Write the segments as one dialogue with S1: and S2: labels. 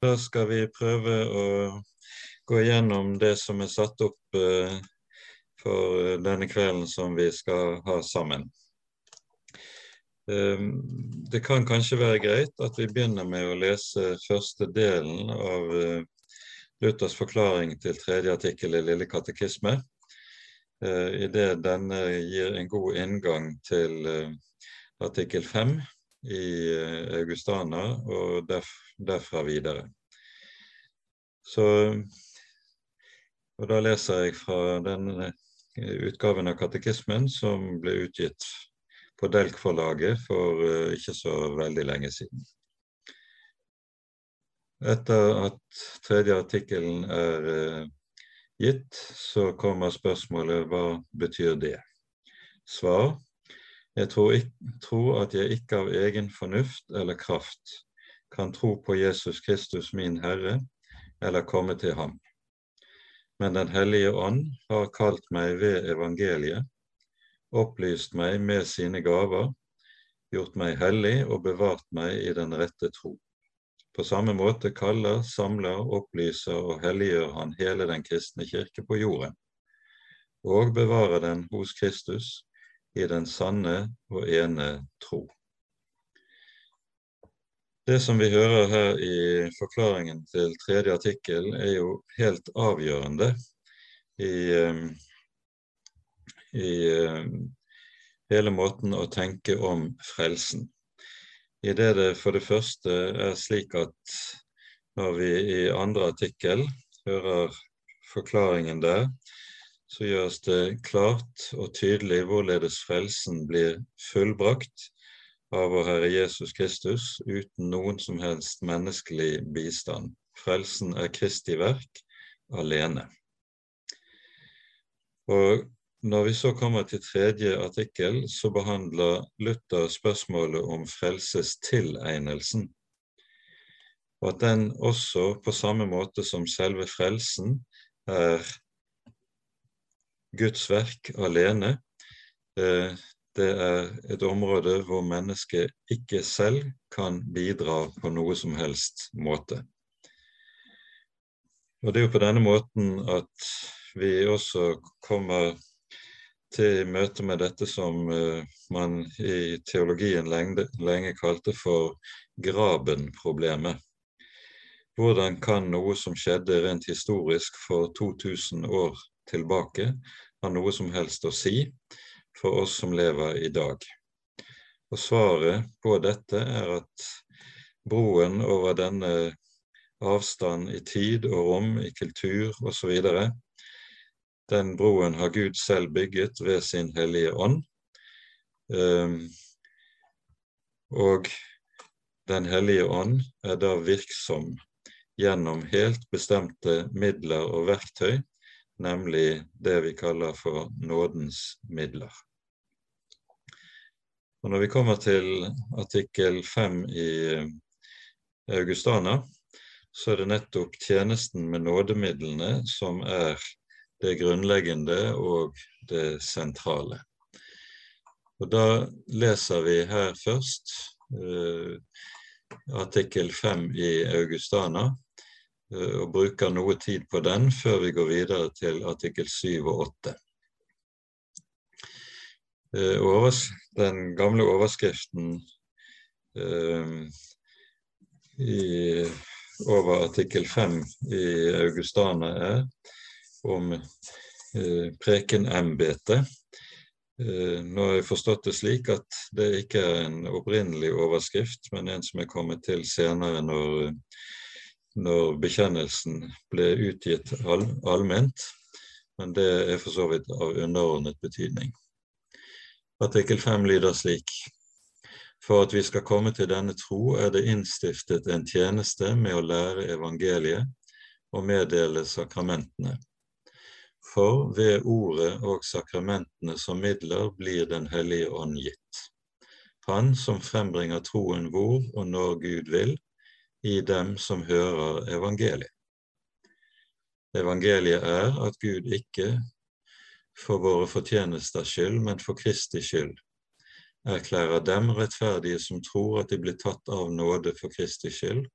S1: Da skal vi prøve å gå igjennom det som er satt opp eh, for denne kvelden som vi skal ha sammen. Eh, det kan kanskje være greit at vi begynner med å lese første delen av eh, Luthers forklaring til tredje artikkel i Lille katekisme, i det denne gir en god inngang til artikkel fem i Augustana og derf, derfra videre. Så, og Da leser jeg fra den eh, utgaven av Katekismen som ble utgitt på Delk-forlaget for uh, ikke så veldig lenge siden. Etter at tredje artikkelen er uh, gitt, så kommer spørsmålet hva betyr det? Svar jeg tror, ikke, tror at jeg ikke av egen fornuft eller kraft kan tro på Jesus Kristus min Herre eller komme til ham. Men Den hellige ånd har kalt meg ved evangeliet, opplyst meg med sine gaver, gjort meg hellig og bevart meg i den rette tro. På samme måte kaller, samler, opplyser og helliggjør han hele den kristne kirke på jorden, og bevarer den hos Kristus i den sanne og ene tro. Det som vi hører her i forklaringen til tredje artikkel, er jo helt avgjørende i, eh, i eh, hele måten å tenke om frelsen. I det det for det første er slik at når vi i andre artikkel hører forklaringen der, så gjøres det klart og tydelig hvorledes frelsen blir fullbrakt av vår Herre Jesus Kristus uten noen som helst menneskelig bistand. Frelsen er Kristi verk alene. Og Når vi så kommer til tredje artikkel, så behandler Luther spørsmålet om frelsestilegnelsen. Og at den også, på samme måte som selve frelsen, er Guds verk alene. Det er et område hvor mennesket ikke selv kan bidra på noe som helst måte. Og Det er jo på denne måten at vi også kommer til møte med dette som eh, man i teologien lenge, lenge kalte for Graben-problemet. Hvordan kan noe som skjedde rent historisk for 2000 år tilbake ha noe som helst å si for oss som lever i dag. Og Svaret på dette er at broen over denne avstand i tid og rom, i kultur osv., den broen har Gud selv bygget ved sin hellige ånd. Um, og Den hellige ånd er da virksom gjennom helt bestemte midler og verktøy nemlig det vi kaller for nådens midler. Og Når vi kommer til artikkel 5 i Augustana, så er det nettopp tjenesten med nådemidlene som er det grunnleggende og det sentrale. Og Da leser vi her først eh, artikkel 5 i Augustana, Eh, og bruker noe tid på den før vi går videre til artikkel 7 og 8. Eh, den gamle overskriften eh, i, over artikkel 5 i Augustana er om prekenembetet. Nå har jeg forstått det slik at det ikke er en opprinnelig overskrift, men en som er kommet til senere når når bekjennelsen ble utgitt all, allment, men det er for så vidt av underordnet betydning. Artikkel 5 lyder slik For at vi skal komme til denne tro, er det innstiftet en tjeneste med å lære evangeliet og meddele sakramentene. For ved ordet og sakramentene som midler blir Den hellige ånd gitt. Han som frembringer troen hvor og når Gud vil, i dem som hører evangeliet. Evangeliet er at Gud ikke for våre fortjenesters skyld, men for Kristi skyld, erklærer dem rettferdige som tror at de blir tatt av nåde for Kristi skyld,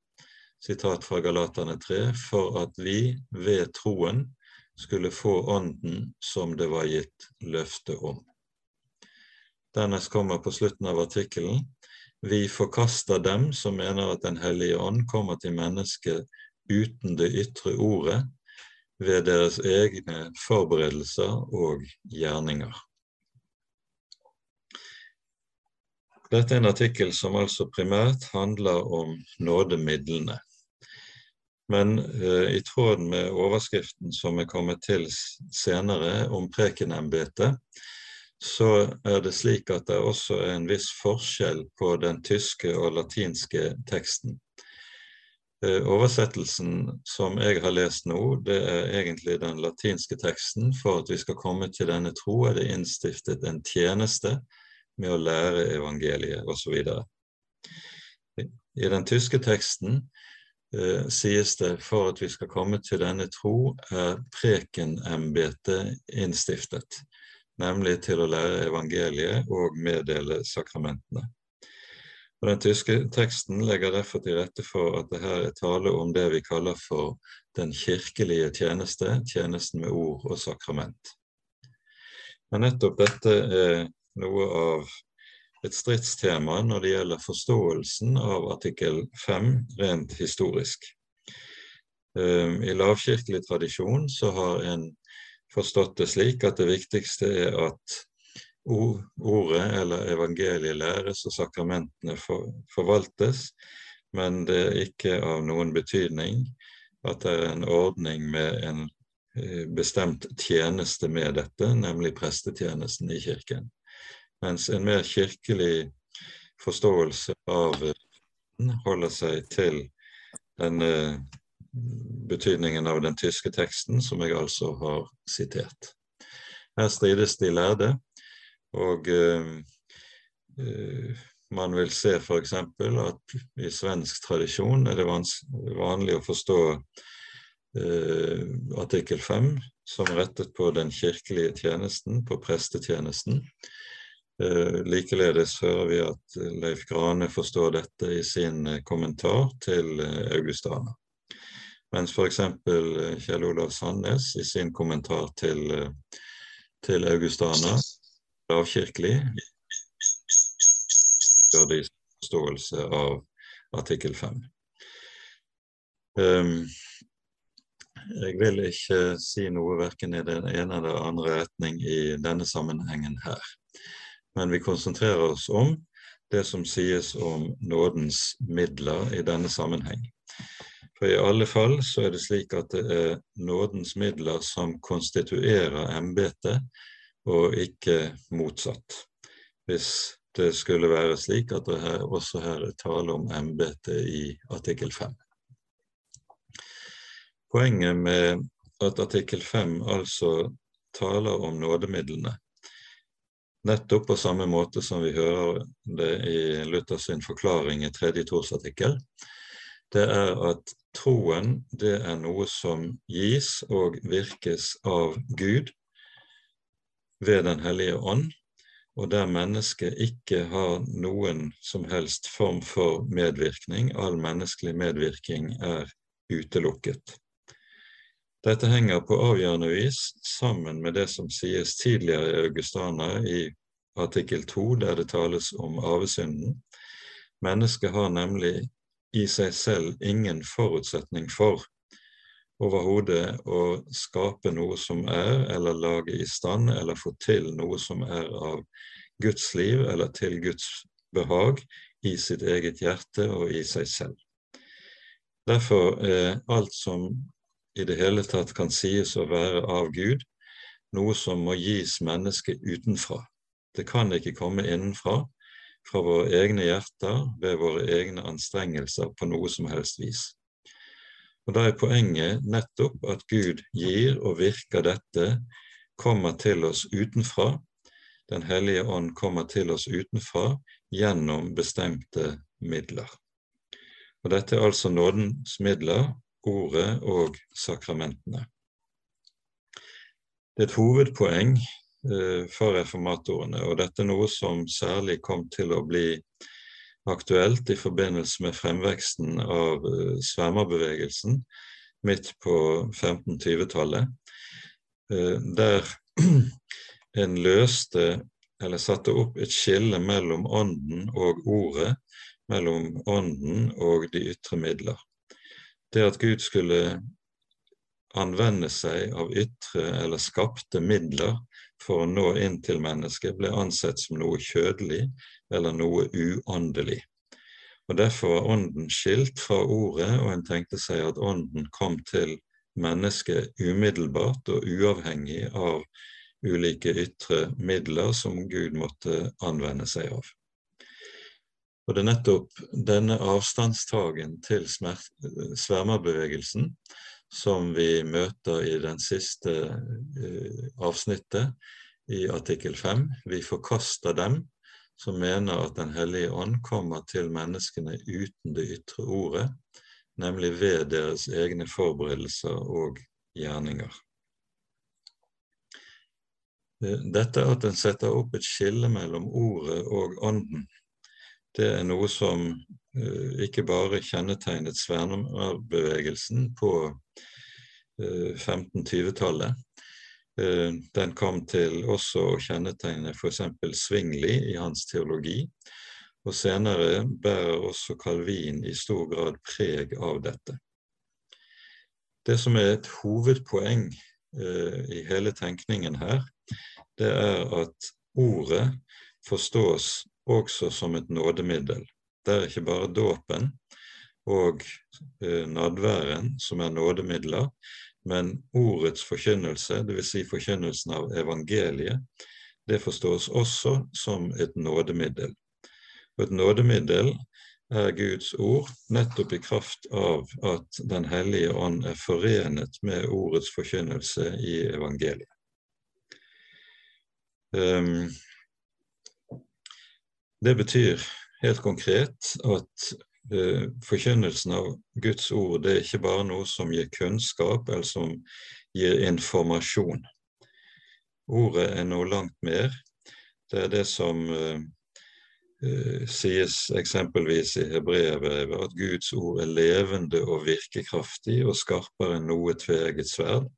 S1: sitat fra Galaterne 3, for at vi ved troen skulle få ånden som det var gitt løfte om. Dernest kommer på slutten av artikkelen vi forkaster dem som mener at Den hellige ånd kommer til mennesket uten det ytre ordet, ved deres egne forberedelser og gjerninger. Dette er en artikkel som altså primært handler om nådemidlene. Men eh, i tråden med overskriften som er kommet til senere om prekenembetet, så er det slik at det også er en viss forskjell på den tyske og latinske teksten. Eh, oversettelsen som jeg har lest nå, det er egentlig den latinske teksten. For at vi skal komme til denne tro, er det innstiftet en tjeneste med å lære evangeliet osv. I den tyske teksten eh, sies det for at vi skal komme til denne tro, er prekenembetet innstiftet nemlig til å lære evangeliet og meddele sakramentene. Og Den tyske teksten legger derfor til rette for at det her er tale om det vi kaller for den kirkelige tjeneste, tjenesten med ord og sakrament. Men nettopp dette er noe av et stridstema når det gjelder forståelsen av artikkel 5 rent historisk. Ehm, I lavkirkelig tradisjon så har en forstått det slik at det viktigste er at ordet eller evangeliet læres og sakramentene forvaltes, men det er ikke av noen betydning at det er en ordning med en eh, bestemt tjeneste med dette, nemlig prestetjenesten i kirken. Mens en mer kirkelig forståelse av holder seg til denne betydningen av den tyske teksten, som jeg altså har sitert. Her strides de lærde, og uh, uh, man vil se f.eks. at i svensk tradisjon er det vanlig å forstå uh, artikkel 5 som rettet på den kirkelige tjenesten, på prestetjenesten. likeledes hører vi at Leif Grane forstår dette i sin kommentar til Augustana. Mens f.eks. Eh, Kjell Olav Sandnes i sin kommentar til, eh, til Augustana lavkirkelig gjør det i forståelse av artikkel 5. Um, ehm, jeg vil ikke si noe verken i den ene eller andre retning i denne sammenhengen her. Men vi konsentrerer oss om det som sies om nådens midler i denne sammenheng. For i alle fall så er det slik at det er nådens midler som konstituerer embetet, og ikke motsatt. Hvis det skulle være slik at det her, også her er tale om embetet i artikkel 5. Poenget med at artikkel 5 altså taler om nådemidlene, nettopp på samme måte som vi hører det i Luthers forklaring i tredje trosartikkel, det er at troen det er noe som gis og virkes av Gud ved Den hellige ånd, og der mennesket ikke har noen som helst form for medvirkning. All menneskelig medvirkning er utelukket. Dette henger på avgjørende vis sammen med det som sies tidligere i Augustana i artikkel 2, der det tales om arvesynden. Mennesket har nemlig i seg selv ingen forutsetning for overhodet å skape noe som er, eller lage i stand, eller få til noe som er av Guds liv eller til Guds behag i sitt eget hjerte og i seg selv. Derfor er alt som i det hele tatt kan sies å være av Gud, noe som må gis mennesket utenfra. Det kan ikke komme innenfra, fra våre egne hjerter ved våre egne anstrengelser på noe som helst vis. Og Da er poenget nettopp at Gud gir og virker dette, kommer til oss utenfra. Den hellige ånd kommer til oss utenfra gjennom bestemte midler. Og Dette er altså nådens midler, ordet og sakramentene. Det er et hovedpoeng for reformatorene. Og dette er noe som særlig kom til å bli aktuelt i forbindelse med fremveksten av uh, svermerbevegelsen midt på 1520-tallet, uh, der en løste eller satte opp et skille mellom ånden og ordet, mellom ånden og de ytre midler. Det at Gud skulle anvende seg av ytre eller skapte midler for å nå inn til mennesket, ble ansett som noe kjødelig eller noe uåndelig. Og Derfor var ånden skilt fra ordet, og en tenkte seg at ånden kom til mennesket umiddelbart og uavhengig av ulike ytre midler som Gud måtte anvende seg av. Og Det er nettopp denne avstandstagen til svermerbevegelsen som vi møter i den siste uh, avsnittet i artikkel 5. Vi forkaster dem som mener at Den hellige ånd kommer til menneskene uten det ytre ordet, nemlig ved deres egne forberedelser og gjerninger. Eh, dette at en setter opp et skille mellom ordet og ånden, det er noe som ikke bare kjennetegnet Svernerbevegelsen på uh, 1520-tallet. Uh, den kom til også å kjennetegne f.eks. Svingli i hans teologi, og senere bærer også Calvin i stor grad preg av dette. Det som er et hovedpoeng i hele tenkningen her, det er at ordet forstås også som et nådemiddel. Det er ikke bare dåpen og eh, nadværen som er nådemidler, men ordets forkynnelse, dvs. Si forkynnelsen av evangeliet, det forstås også som et nådemiddel. Og et nådemiddel er Guds ord nettopp i kraft av at Den hellige ånd er forenet med ordets forkynnelse i evangeliet. Um, det betyr helt konkret at eh, forkynnelsen av Guds ord det er ikke bare noe som gir kunnskap, eller som gir informasjon. Ordet er noe langt mer. Det er det som uh, uh, sies eksempelvis i hebreerbrevet, at Guds ord er levende og virkekraftig og skarpere enn noe tveegget sverd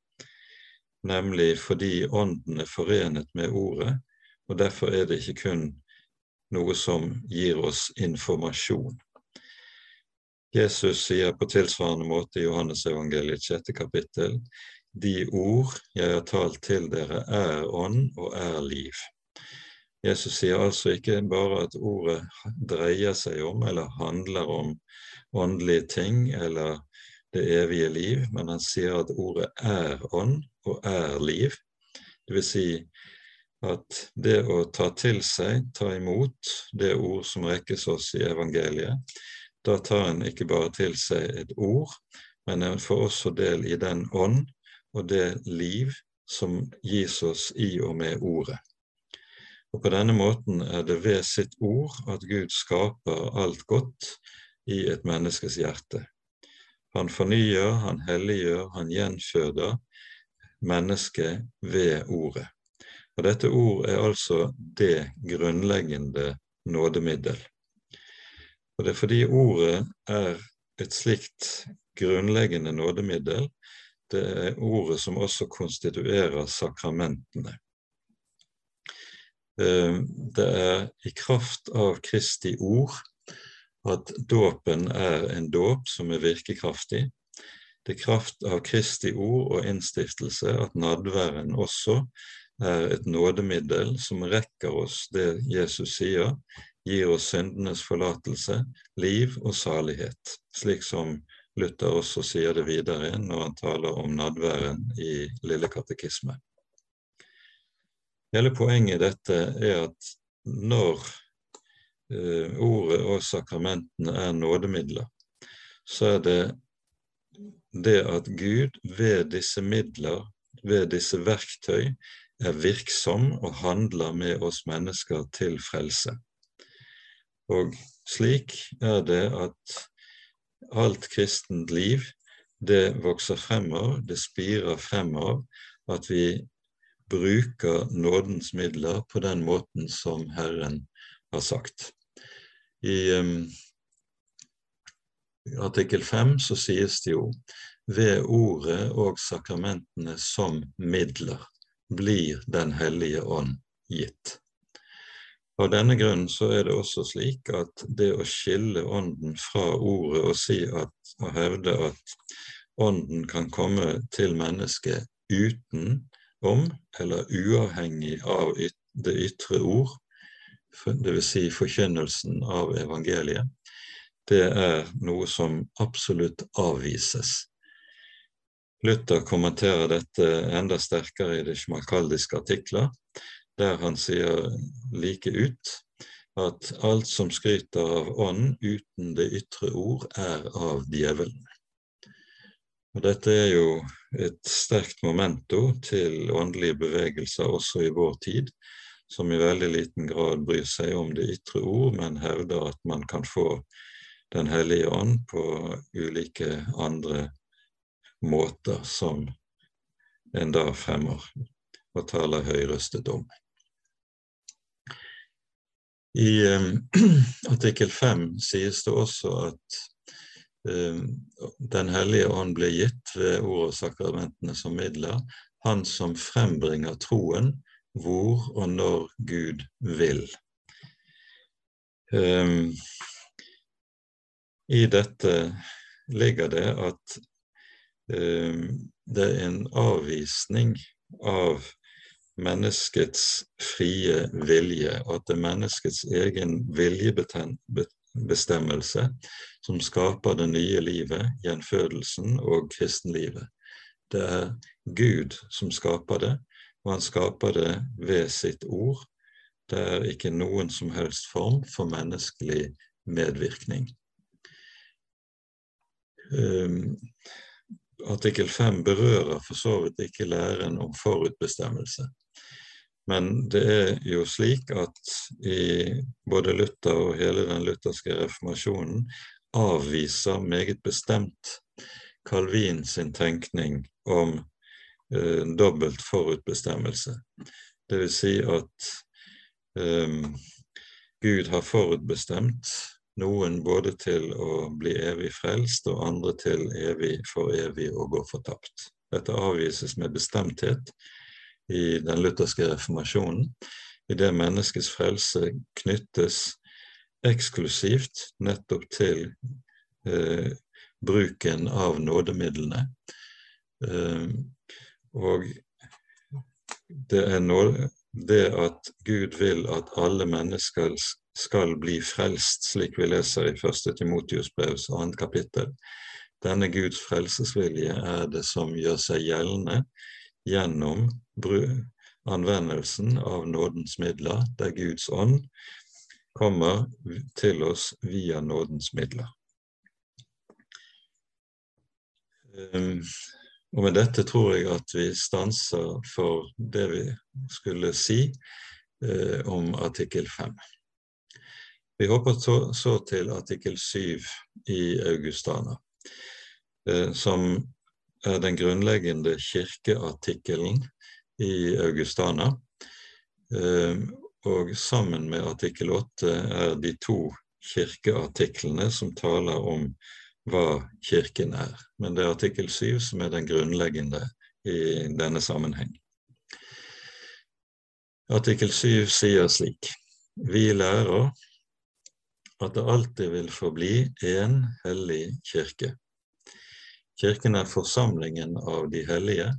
S1: nemlig fordi Ånden er forenet med Ordet, og derfor er det ikke kun noe som gir oss informasjon. Jesus sier på tilsvarende måte i Johannesevangeliet sjette kapittel de ord jeg har talt til dere, er ånd og er liv. Jesus sier altså ikke bare at ordet dreier seg om eller handler om åndelige ting eller det evige liv, men han sier at ordet er ånd og er liv. Det vil si at det å ta til seg, ta imot det ord som rekkes oss i evangeliet, da tar en ikke bare til seg et ord, men en får også del i den ånd og det liv som gis oss i og med ordet. Og På denne måten er det ved sitt ord at Gud skaper alt godt i et menneskes hjerte. Han fornyer, han helliggjør, han gjenføder mennesket ved ordet. Og Dette ord er altså det grunnleggende nådemiddel. Og Det er fordi ordet er et slikt grunnleggende nådemiddel, det er ordet som også konstituerer sakramentene. Eh, det er i kraft av Kristi ord at dåpen er en dåp som er virkekraftig, det er kraft av Kristi ord og innstiftelse at nadværen også er et nådemiddel som rekker oss det Jesus sier, gir oss syndenes forlatelse, liv og salighet, slik som Luther også sier det videre når han taler om nadværen i Lille katekisme. Hele poenget i dette er at når eh, ordet og sakramentene er nådemidler, så er det det at Gud ved disse midler, ved disse verktøy, er virksom og handler med oss mennesker til frelse. Og slik er det at alt kristent liv, det vokser fremover, det spirer fremover, at vi bruker nådens midler på den måten som Herren har sagt. I um, artikkel 5 så sies det jo ved ordet og sakramentene som midler blir Den hellige ånd gitt. Av denne grunn så er det også slik at det å skille Ånden fra ordet og si at, og hevde at Ånden kan komme til mennesket utenom eller uavhengig av det ytre ord, dvs. Si forkynnelsen av evangeliet, det er noe som absolutt avvises. Luther kommenterer dette enda sterkere i de schmalkaldiske artikler, der han sier like ut at alt som skryter av ånd uten det ytre ord, er av djevelen. Og Dette er jo et sterkt momento til åndelige bevegelser også i vår tid, som i veldig liten grad bryr seg om det ytre ord, men hevder at man kan få Den hellige ånd på ulike andre måter som en da fremmer og taler høyrøstet om. I eh, artikkel 5 sies det også at eh, Den hellige ånd ble gitt ved ord og sakramentene som midler, han som frembringer troen hvor og når Gud vil. Eh, I dette ligger det at det er en avvisning av menneskets frie vilje, og at det er menneskets egen viljebestemmelse som skaper det nye livet, gjenfødelsen og kristenlivet. Det er Gud som skaper det, og han skaper det ved sitt ord. Det er ikke noen som helst form for menneskelig medvirkning. Um, artikkel 5 berører for så vidt ikke læren om forutbestemmelse. Men det er jo slik at i både Luther og hele den lutherske reformasjonen avviser meget bestemt Calvin sin tenkning om eh, dobbelt forutbestemmelse. Det vil si at eh, Gud har forutbestemt noen både til å bli evig frelst og andre til evig for evig å gå fortapt. Dette avvises med bestemthet i den lutherske reformasjonen, i det menneskets frelse knyttes eksklusivt nettopp til eh, bruken av nådemidlene. Eh, og det er nåde, det at Gud vil at alle mennesker skal bli frelst, slik vi leser i første Timotius brevs annet kapittel. Denne Guds frelsesvilje er det som gjør seg gjeldende gjennom anvendelsen av nådens midler, der Guds ånd kommer til oss via nådens midler. Um, og med dette tror jeg at vi stanser for det vi skulle si eh, om artikkel 5. Vi hopper så, så til artikkel 7 i Augustana, eh, som er den grunnleggende kirkeartikkelen i Augustana. Eh, og sammen med artikkel 8 er de to kirkeartiklene som taler om hva Kirken er. Men det er artikkel 7 som er den grunnleggende i denne sammenheng. Artikkel 7 sier slik Vi lærer at det alltid vil forbli én hellig kirke. Kirken er forsamlingen av de hellige,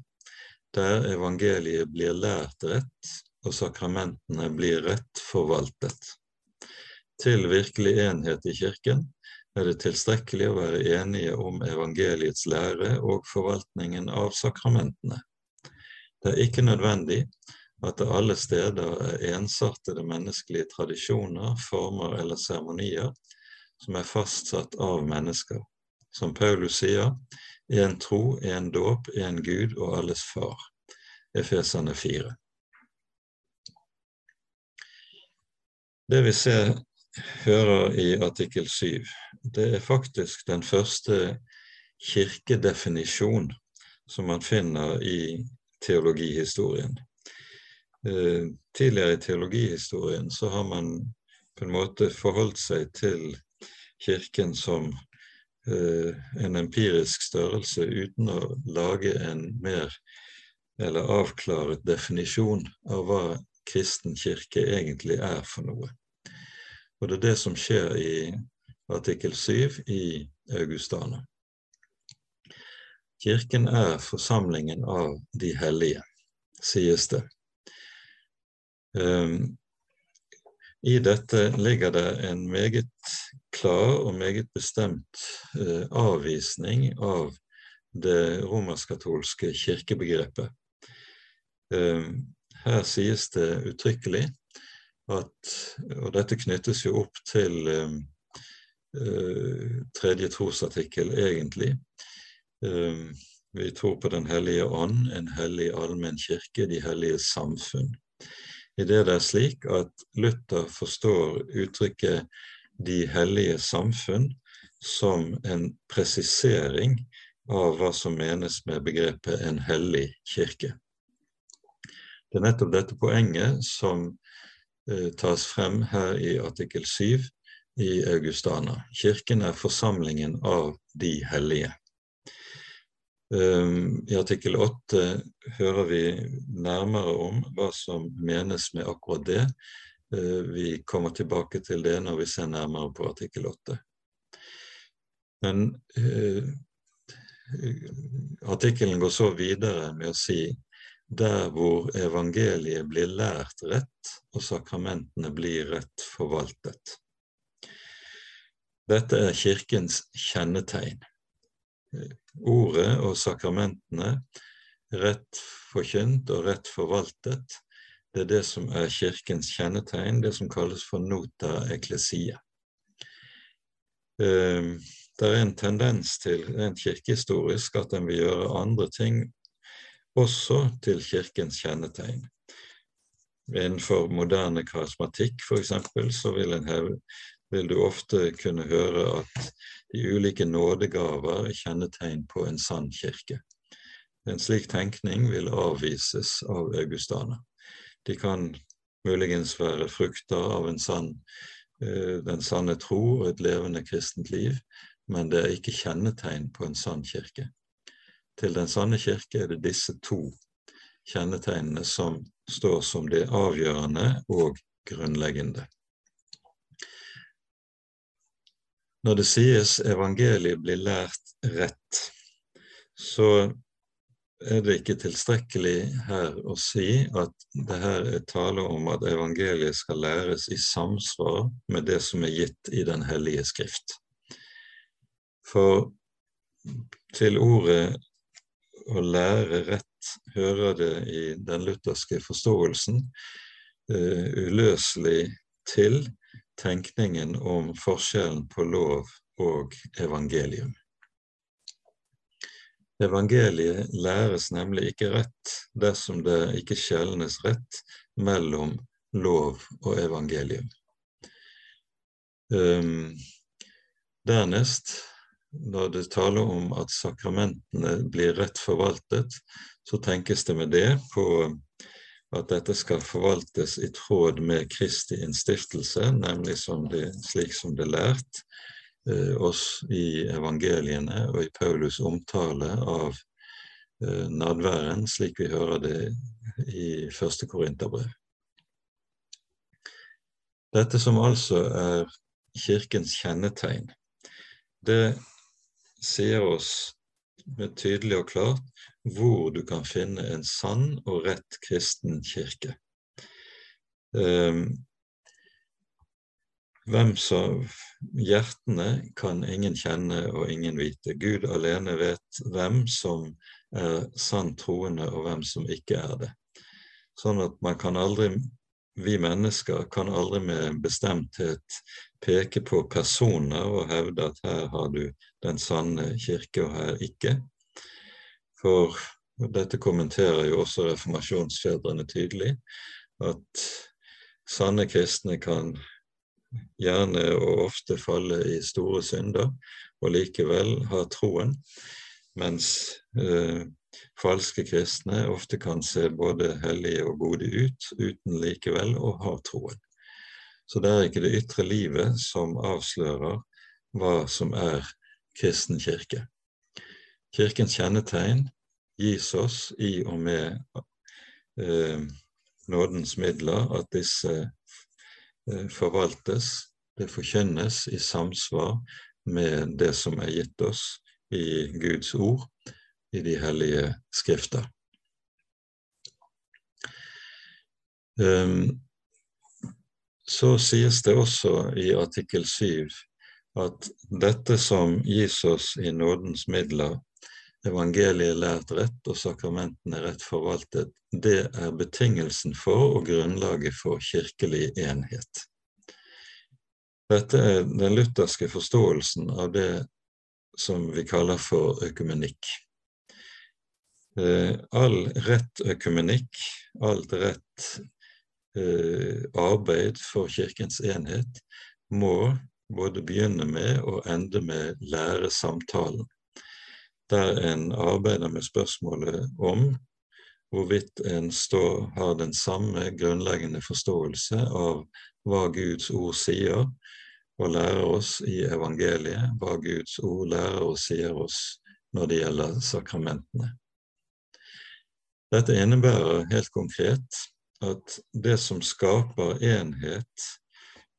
S1: der evangeliet blir lært rett og sakramentene blir rett forvaltet. Til virkelig enhet i Kirken er det tilstrekkelig å være enige om evangeliets lære og forvaltningen av sakramentene. Det er ikke nødvendig at det alle steder er ensartede menneskelige tradisjoner, former eller seremonier som er fastsatt av mennesker. Som Paulus sier, én tro, én dåp, én Gud og alles far. Efesene 4. Det vi ser, hører i artikkel 7, det er faktisk den første kirkedefinisjon som man finner i teologihistorien. Eh, tidligere i teologihistorien så har man på en måte forholdt seg til Kirken som eh, en empirisk størrelse uten å lage en mer eller avklaret definisjon av hva kristen kirke egentlig er for noe. Og det er det som skjer i artikkel 7 i Augustana. Kirken er forsamlingen av de hellige, sies det. Um, I dette ligger det en meget klar og meget bestemt uh, avvisning av det romersk-katolske kirkebegrepet. Um, her sies det uttrykkelig at Og dette knyttes jo opp til um, uh, tredje trosartikkel, egentlig. Vi tror på Den hellige ånd, en hellig allmenn kirke, de hellige samfunn. I det er slik at Luther forstår uttrykket 'de hellige samfunn' som en presisering av hva som menes med begrepet 'en hellig kirke'. Det er nettopp dette poenget som eh, tas frem her i artikkel 7 i Augustana. Kirken er forsamlingen av de hellige. Ehm, I artikkel 8 hører vi nærmere om hva som menes med akkurat det. Eh, vi kommer tilbake til det når vi ser nærmere på artikkel 8. Men eh, artikkelen går så videre med å si der hvor evangeliet blir lært rett og sakramentene blir rett forvaltet. Dette er Kirkens kjennetegn ordet og sakramentene rett forkynt og rett forvaltet, det er det som er Kirkens kjennetegn, det som kalles for nota ecclesia. Ehm, det er en tendens til, rent kirkehistorisk, at en vil gjøre andre ting også til Kirkens kjennetegn. Innenfor moderne karismatikk, f.eks., så vil, heve, vil du ofte kunne høre at de ulike nådegaver er kjennetegn på en sann kirke. En slik tenkning vil avvises av Augustana. De kan muligens være frukter av sann, eh, den sanne tro og et levende kristent liv, men det er ikke kjennetegn på en sann kirke. Til den sanne kirke er det disse to kjennetegnene som står som det avgjørende og grunnleggende. Når det sies evangeliet blir lært rett, så er det ikke tilstrekkelig her å si at det her er tale om at evangeliet skal læres i samsvar med det som er gitt i Den hellige skrift. For til ordet å lære rett hører det i den lutherske forståelsen uh, uløselig til tenkningen om forskjellen på lov og evangelium. Evangeliet læres nemlig ikke rett dersom det ikke skjelnes rett mellom lov og evangelium. Um, dernest, når det taler om at sakramentene blir rett forvaltet, så tenkes det med det på at dette skal forvaltes i tråd med Kristi innstiftelse, nemlig som det, slik som det er lært eh, oss i evangeliene og i Paulus' omtale av eh, nadværen, slik vi hører det i første Korinterbrev. Dette som altså er Kirkens kjennetegn, det sier oss med tydelig og klart hvor du kan finne en sann og rett kristen kirke. Um, hvem som Hjertene kan ingen kjenne og ingen vite. Gud alene vet hvem som er sant troende, og hvem som ikke er det. Sånn at man kan aldri, vi mennesker kan aldri med bestemthet peke på personer og hevde at her har du den sanne kirke, og her ikke. For dette kommenterer jo også reformasjonsfedrene tydelig, at sanne kristne kan gjerne og ofte falle i store synder og likevel ha troen, mens eh, falske kristne ofte kan se både hellige og gode ut uten likevel å ha troen. Så det er ikke det ytre livet som avslører hva som er kristen kirke. Kirkens kjennetegn gis oss i og med eh, nådens midler, at disse eh, forvaltes, det forkynnes i samsvar med det som er gitt oss i Guds ord, i de hellige skrifter. Um, så sies det også i artikkel 7 at dette som gis oss i nådens midler, evangeliet lært rett og sakramentene rett forvaltet, det er betingelsen for og grunnlaget for kirkelig enhet. Dette er den lutherske forståelsen av det som vi kaller for økumenikk. Eh, all rett økumenikk, alt rett Eh, arbeid for Kirkens enhet må både begynne med og ende med læresamtalen, der en arbeider med spørsmålet om hvorvidt en står, har den samme grunnleggende forståelse av hva Guds ord sier, og lærer oss i evangeliet, hva Guds ord lærer og sier oss når det gjelder sakramentene. Dette innebærer helt konkret at det som skaper enhet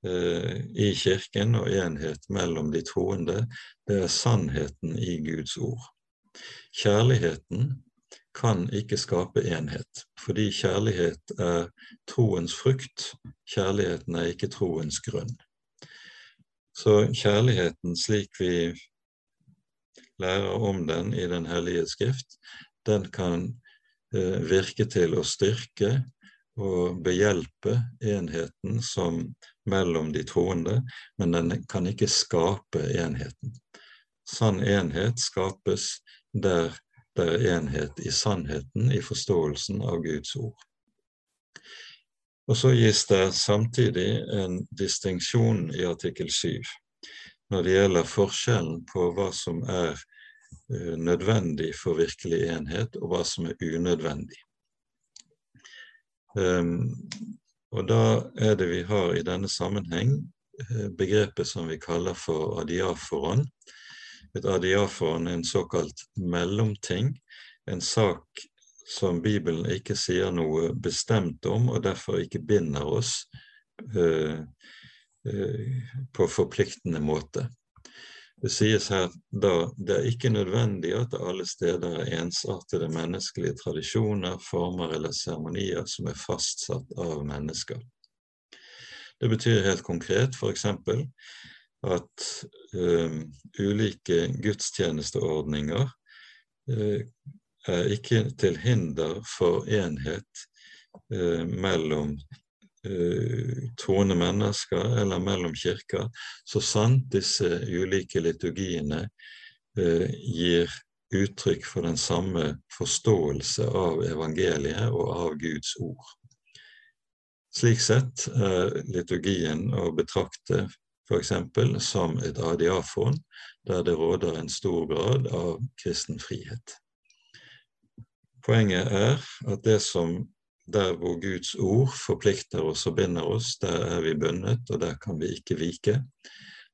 S1: eh, i Kirken og enhet mellom de troende, det er sannheten i Guds ord. Kjærligheten kan ikke skape enhet, fordi kjærlighet er troens frukt. Kjærligheten er ikke troens grunn. Så kjærligheten slik vi lærer om den i Den hellige skrift, den kan eh, virke til å styrke og behjelpe enheten som mellom de troende, men den kan ikke skape enheten. Sann enhet skapes der det er enhet i sannheten, i forståelsen av Guds ord. Og så gis det samtidig en distinksjon i artikkel 7 når det gjelder forskjellen på hva som er eh, nødvendig for virkelig enhet, og hva som er unødvendig. Um, og da er det vi har i denne sammenheng eh, begrepet som vi kaller for adiaforon. Et er en såkalt mellomting, en sak som Bibelen ikke sier noe bestemt om, og derfor ikke binder oss uh, uh, på forpliktende måte. Det sies her da det er ikke nødvendig at det alle steder er ensartede menneskelige tradisjoner, former eller seremonier som er fastsatt av mennesker. Det betyr helt konkret f.eks. at uh, ulike gudstjenesteordninger uh, er ikke til hinder for enhet uh, mellom uh, troende mennesker eller mellom kirker, så sant disse ulike liturgiene gir uttrykk for den samme forståelse av evangeliet og av Guds ord. Slik sett er liturgien å betrakte f.eks. som et adiafon, der det råder en stor grad av kristen frihet. Poenget er at det som der hvor Guds ord forplikter oss og binder oss, der er vi bundet, og der kan vi ikke vike.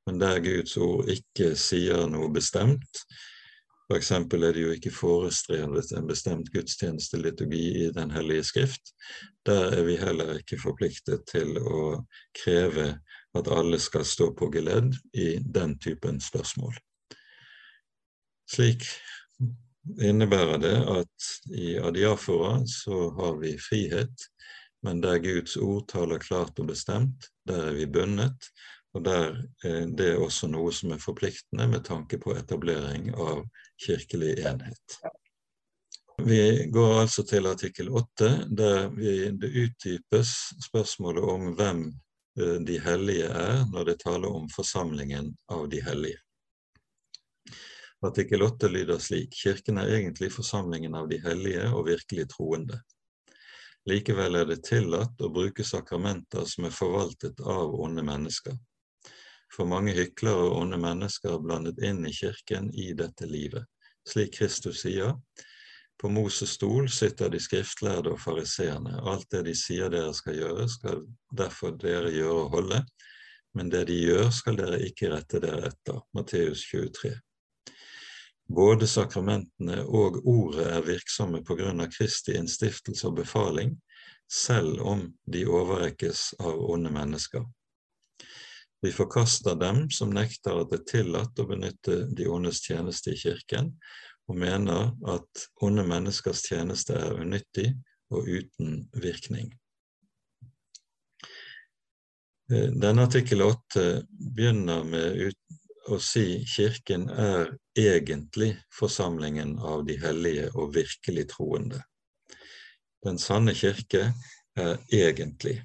S1: Men der Guds ord ikke sier noe bestemt, f.eks. er det jo ikke forestrevet en bestemt gudstjenesteliturgi i Den hellige skrift, der er vi heller ikke forpliktet til å kreve at alle skal stå på geledd i den typen spørsmål. Slik innebærer det at i adiafora så har vi frihet, men der Guds ord taler klart og bestemt, der er vi bundet, og der er det også noe som er forpliktende med tanke på etablering av kirkelig enhet. Vi går altså til artikkel 8, der vi, det utdypes spørsmålet om hvem de hellige er, når det taler om forsamlingen av de hellige. Artikkel 8 lyder slik Kirken er egentlig forsamlingen av de hellige og virkelig troende. Likevel er det tillatt å bruke sakramenter som er forvaltet av onde mennesker. For mange hyklere og onde mennesker er blandet inn i kirken i dette livet. Slik Kristus sier, På Moses stol sitter de skriftlærde og fariseerne. Alt det de sier dere skal gjøre, skal derfor dere gjøre og holde, men det de gjør, skal dere ikke rette dere etter. Matteus 23. Både sakramentene og ordet er virksomme på grunn av Kristi innstiftelse og befaling, selv om de overrekkes av onde mennesker. Vi forkaster dem som nekter at det er tillatt å benytte de ondes tjeneste i kirken, og mener at onde menneskers tjeneste er unyttig og uten virkning. Eh, denne artikkel 8 begynner med å si Kirken er egentlig forsamlingen av de hellige og virkelig troende. Den sanne kirke er egentlig.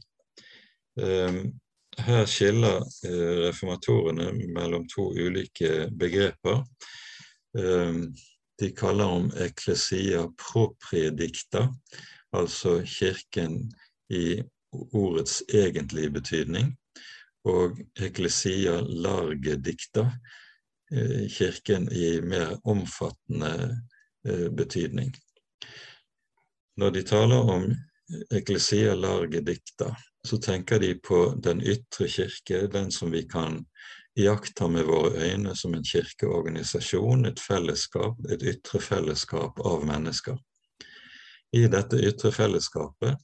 S1: Eh, her skiller eh, reformatorene mellom to ulike begreper de kaller om eklesia propredicta, altså kirken i ordets egentlige betydning, og eklesia largedicta, eh, kirken i mer omfattende eh, betydning. Når de taler om eklesia largedicta, så tenker de på den ytre kirke, den som vi kan iakttar med våre øyne som en kirkeorganisasjon, et fellesskap, et ytre fellesskap av mennesker. I dette ytre fellesskapet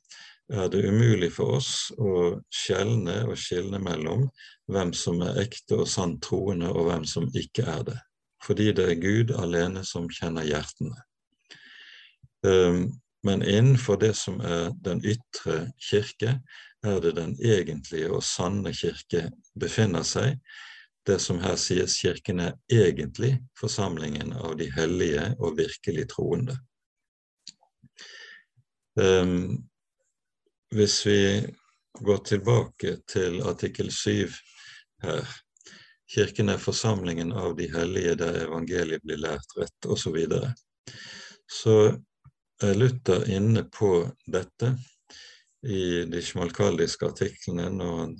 S1: er det umulig for oss å skjelne og skilne mellom hvem som er ekte og sant troende, og hvem som ikke er det, fordi det er Gud alene som kjenner hjertene. Ehm, men innenfor det som er den ytre kirke, er det den egentlige og sanne kirke befinner seg, det som her sies Kirken er egentlig forsamlingen av de hellige og virkelig troende. Um, hvis vi går tilbake til artikkel 7 her, Kirken er forsamlingen av de hellige der evangeliet blir lært rett, osv., så, videre. så er Luther inne på dette i de smalkaldiske artiklene når han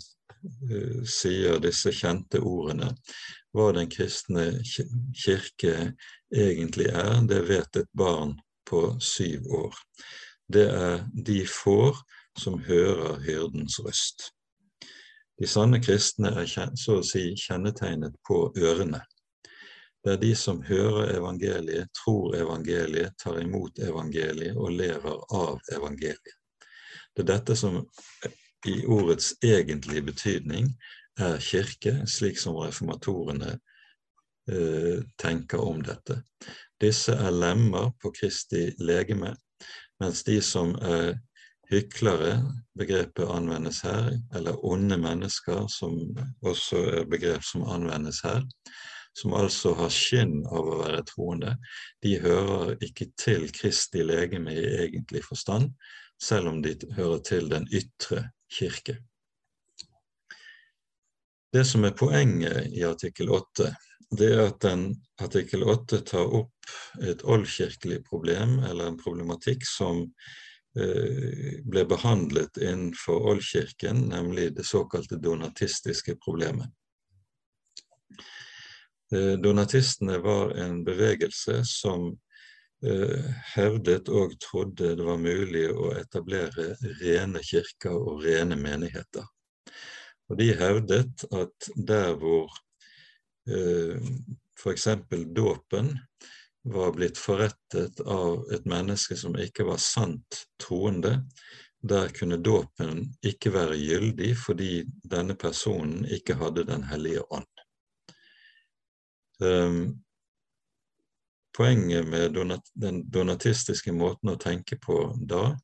S1: sier disse kjente ordene. Hva den kristne kirke egentlig er, det vet et barn på syv år. Det er de får som hører hyrdens røst. De sanne kristne er så å si kjennetegnet på ørene. Det er de som hører evangeliet, tror evangeliet, tar imot evangeliet og lever av evangeliet. Det er dette som i ordets egentlige betydning er kirke, slik som reformatorene eh, tenker om dette. Disse er lemmer på Kristi legeme, mens de som er hyklere, begrepet anvendes her, eller onde mennesker, som også er begrep som anvendes her, som altså har skinn av å være troende, de hører ikke til Kristi legeme i egentlig forstand, selv om de hører til den ytre kirke. Det som er poenget i artikkel 8, det er at den artikkel 8 tar opp et oldkirkelig problem, eller en problematikk som eh, ble behandlet innenfor oldkirken, nemlig det såkalte donatistiske problemet. Eh, donatistene var en bevegelse som hevdet og trodde det var mulig å etablere rene kirker og rene menigheter. Og de hevdet at der hvor eh, f.eks. dåpen var blitt forrettet av et menneske som ikke var sant troende, der kunne dåpen ikke være gyldig fordi denne personen ikke hadde Den hellige ånd. Um, poenget med donat, den donatistiske måten å tenke på da,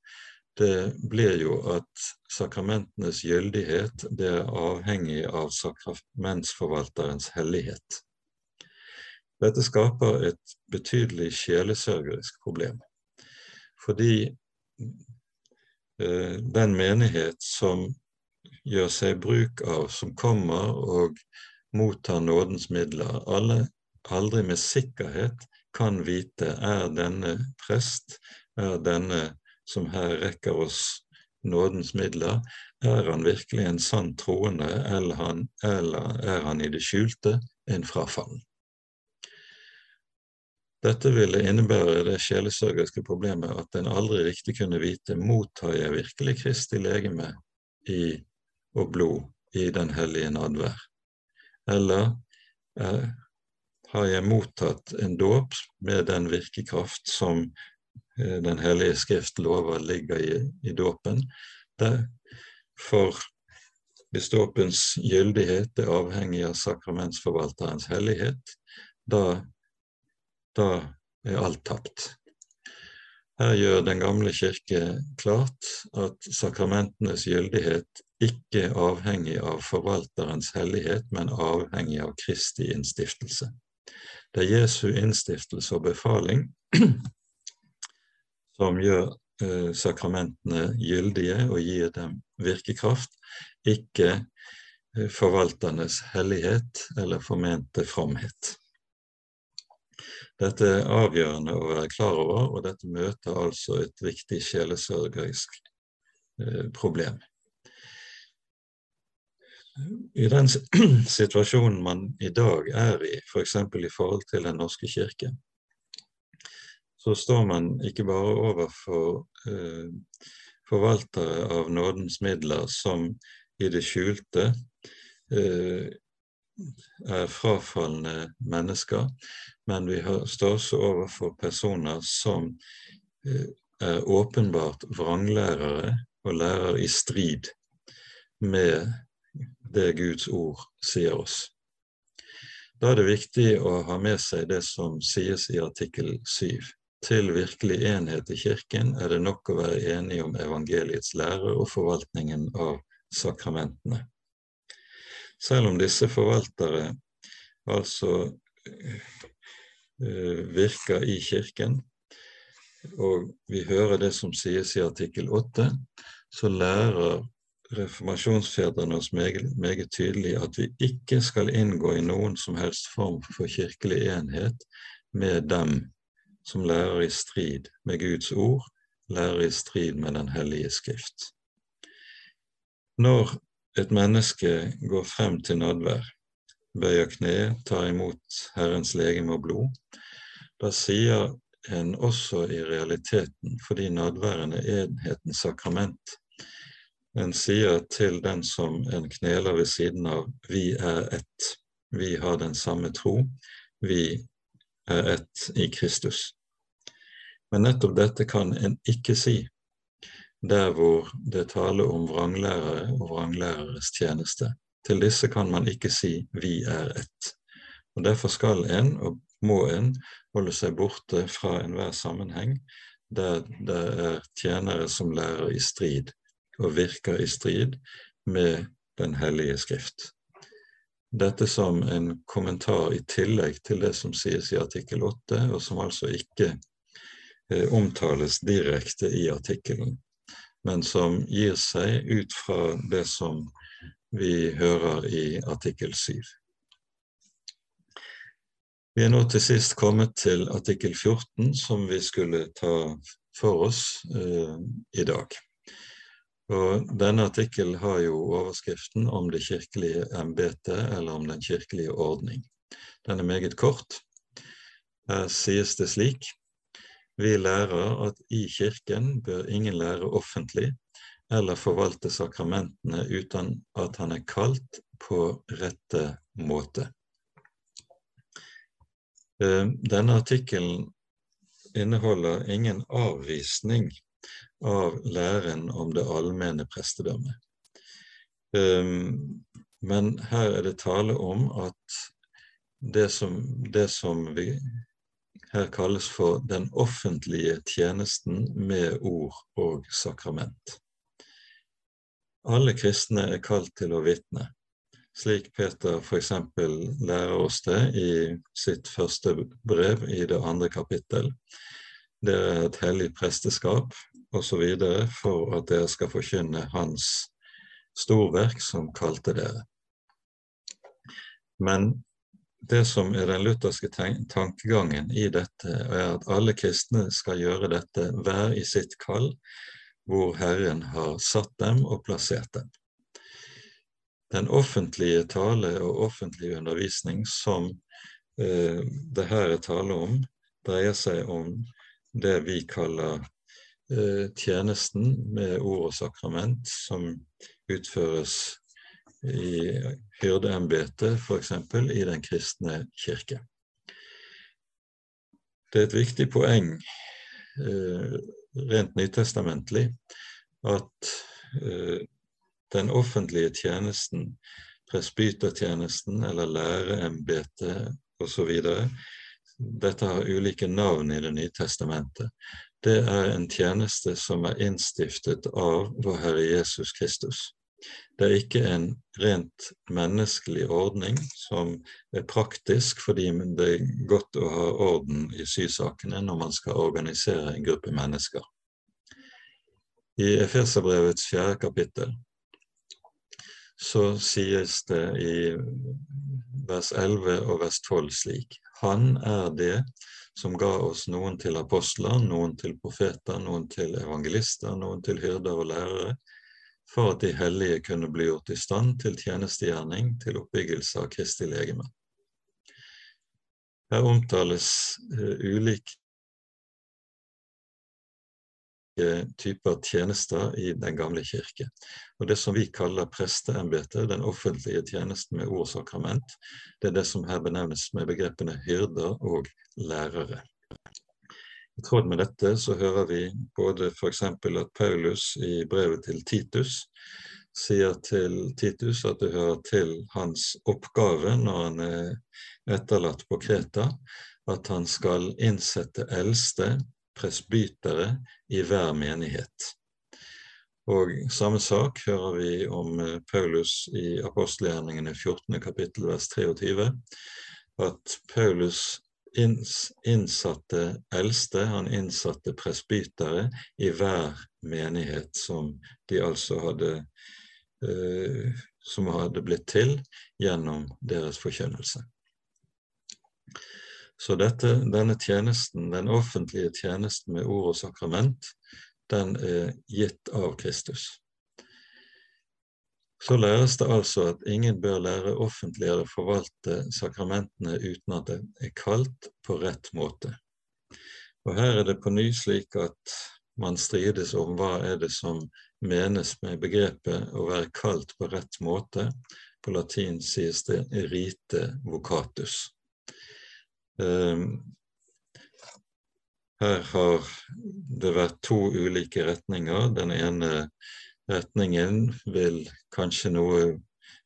S1: det blir jo at sakramentenes gyldighet det er avhengig av sakramentsforvalterens hellighet. Dette skaper et betydelig sjelesørgerisk problem, fordi eh, den menighet som gjør seg bruk av, som kommer og mottar nådens midler, alle aldri med sikkerhet kan vite er denne prest, er denne som her rekker oss nådens midler, er han virkelig en sann troende, eller, han, eller er han i det skjulte en frafallen? Dette ville innebære det sjelesørgeriske problemet at en aldri riktig kunne vite mottar jeg virkelig Kristi legeme i, og blod i den hellige nadvær, eller eh, har jeg mottatt en dåp med den virkekraft som eh, Den hellige skrift lover ligger i, i dåpen. For hvis dåpens gyldighet er avhengig av sakramentsforvalterens hellighet, da da er alt tapt. Her gjør Den gamle kirke klart at sakramentenes gyldighet ikke er avhengig av forvalterens hellighet, men avhengig av Kristi innstiftelse. Det er Jesu innstiftelse og befaling som gjør eh, sakramentene gyldige og gir dem virkekraft, ikke eh, forvalternes hellighet eller formente fromhet. Dette er avgjørende å være klar over, og dette møter altså et viktig sjelesørgerisk eh, problem. I den situasjonen man i dag er i, f.eks. For i forhold til Den norske kirke, så står man ikke bare overfor eh, forvaltere av nådens midler som i det skjulte eh, er frafalne mennesker, men vi står også overfor personer som eh, er åpenbart vranglærere og lærer i strid med det Guds ord sier oss. Da er det viktig å ha med seg det som sies i artikkel 7. Til virkelig enhet i Kirken er det nok å være enig om evangeliets lære og forvaltningen av sakramentene. Selv om disse forvaltere altså eh, virker i Kirken, og vi hører det som sies i artikkel 8, så lærer reformasjonsfedrene oss meget, meget, tydelig at vi ikke skal inngå i noen som helst form for kirkelig enhet med dem som lærer i strid med Guds ord, lærer i strid med Den hellige skrift. Når et menneske går frem til nadvær, bøyer kne, tar imot Herrens legeme og blod, da sier en også i realiteten, fordi nadværen er enhetens sakrament, en sier til den som en kneler ved siden av, vi er ett, vi har den samme tro, vi er ett i Kristus. Men nettopp dette kan en ikke si der hvor det taler om vranglærere og vranglæreres tjeneste. Til disse kan man ikke si 'vi er ett'. Og Derfor skal en, og må en, holde seg borte fra enhver sammenheng der det er tjenere som lærer i strid og virker i strid med Den hellige skrift. Dette som en kommentar i tillegg til det som sies i artikkel 8, og som altså ikke eh, omtales direkte i artikkelen men som gir seg ut fra det som vi hører i artikkel 7. Vi er nå til sist kommet til artikkel 14, som vi skulle ta for oss eh, i dag. Og Denne artikkelen har jo overskriften om det kirkelige embetet, eller om den kirkelige ordning. Den er meget kort. Her sies det slik vi lærer at i Kirken bør ingen lære offentlig eller forvalte sakramentene uten at han er kalt på rette måte. Eh, denne artikkelen inneholder ingen avvisning av læren om det allmenne prestedømmet. Eh, men her er det tale om at det som, det som vi her kalles for den offentlige tjenesten med ord og sakrament. Alle kristne er kalt til å vitne, slik Peter f.eks. lærer oss det i sitt første brev i det andre kapittel. Det er et hellig presteskap osv. for at dere skal forkynne Hans storverk som kalte dere. Men det som er den lutherske tankegangen i dette, er at alle kristne skal gjøre dette hver i sitt kall, hvor Herren har satt dem og plassert dem. Den offentlige tale og offentlige undervisning som eh, det her er tale om, dreier seg om det vi kaller eh, tjenesten med ord og sakrament, som utføres i hyrdeembetet, f.eks. i den kristne kirke. Det er et viktig poeng eh, rent nytestamentlig at eh, den offentlige tjenesten, presbytertjenesten eller læreembetet osv. Dette har ulike navn i Det nye testamentet. Det er en tjeneste som er innstiftet av vår Herre Jesus Kristus. Det er ikke en rent menneskelig ordning som er praktisk fordi det er godt å ha orden i sysakene når man skal organisere en gruppe mennesker. I Efeserbrevets fjerde kapittel så sies det i vers 11 og vers 12 slik Han er det som ga oss noen til apostler, noen til profeter, noen til evangelister, noen til hyrder og lærere, for at de hellige kunne bli gjort i stand til tjenestegjerning, til oppbyggelse av Kristi legeme. Her omtales uh, ulike typer tjenester i Den gamle kirke. Og Det som vi kaller presteembetet, den offentlige tjenesten med ord sakrament, det er det som her benevnes med begrepene hyrder og lærere. I tråd med dette så hører vi både f.eks. at Paulus i brevet til Titus sier til Titus at det hører til hans oppgave når han er etterlatt på Kreta, at han skal innsette eldste presbytere i hver menighet. Og samme sak hører vi om eh, Paulus i apostelgjerningene 14. kapittel vers 23, at Paulus innsatte eldste, han innsatte presbytere i hver menighet som de altså hadde eh, som hadde blitt til gjennom deres forkynnelse. Så dette, denne tjenesten, den offentlige tjenesten med ord og sakrament, den er gitt av Kristus. Så læres det altså at ingen bør lære offentlig eller forvalte sakramentene uten at det er kalt på rett måte. Og her er det på ny slik at man strides om hva er det som menes med begrepet å være kalt på rett måte. På latin sies det 'rite vocatus'. Ehm, her har det vært to ulike retninger. Den ene retningen vil kanskje noe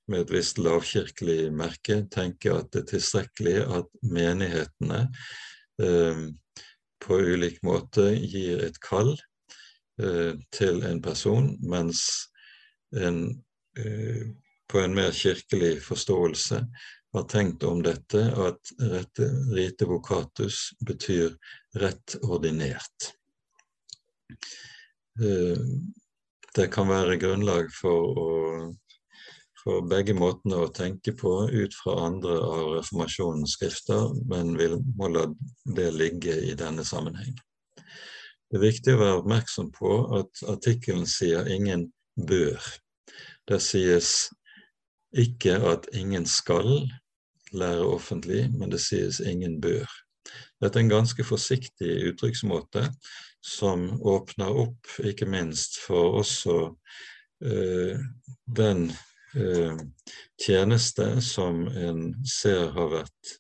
S1: med et visst lavkirkelig merke tenke at det er tilstrekkelig at menighetene eh, på ulik måte gir et kall eh, til en person, mens en, eh, på en mer kirkelig forståelse har tenkt om dette, at rette, rite vocatus betyr rett ordinert. Eh, det kan være grunnlag for, å, for begge måtene å tenke på ut fra andre av reformasjonens skrifter, men vi må la det ligge i denne sammenheng. Det er viktig å være oppmerksom på at artikkelen sier ingen bør. Det sies ikke at ingen skal, lære offentlig, men det sies ingen bør. Dette er en ganske forsiktig uttrykksmåte som åpner opp ikke minst for også eh, den eh, tjeneste som en ser har vært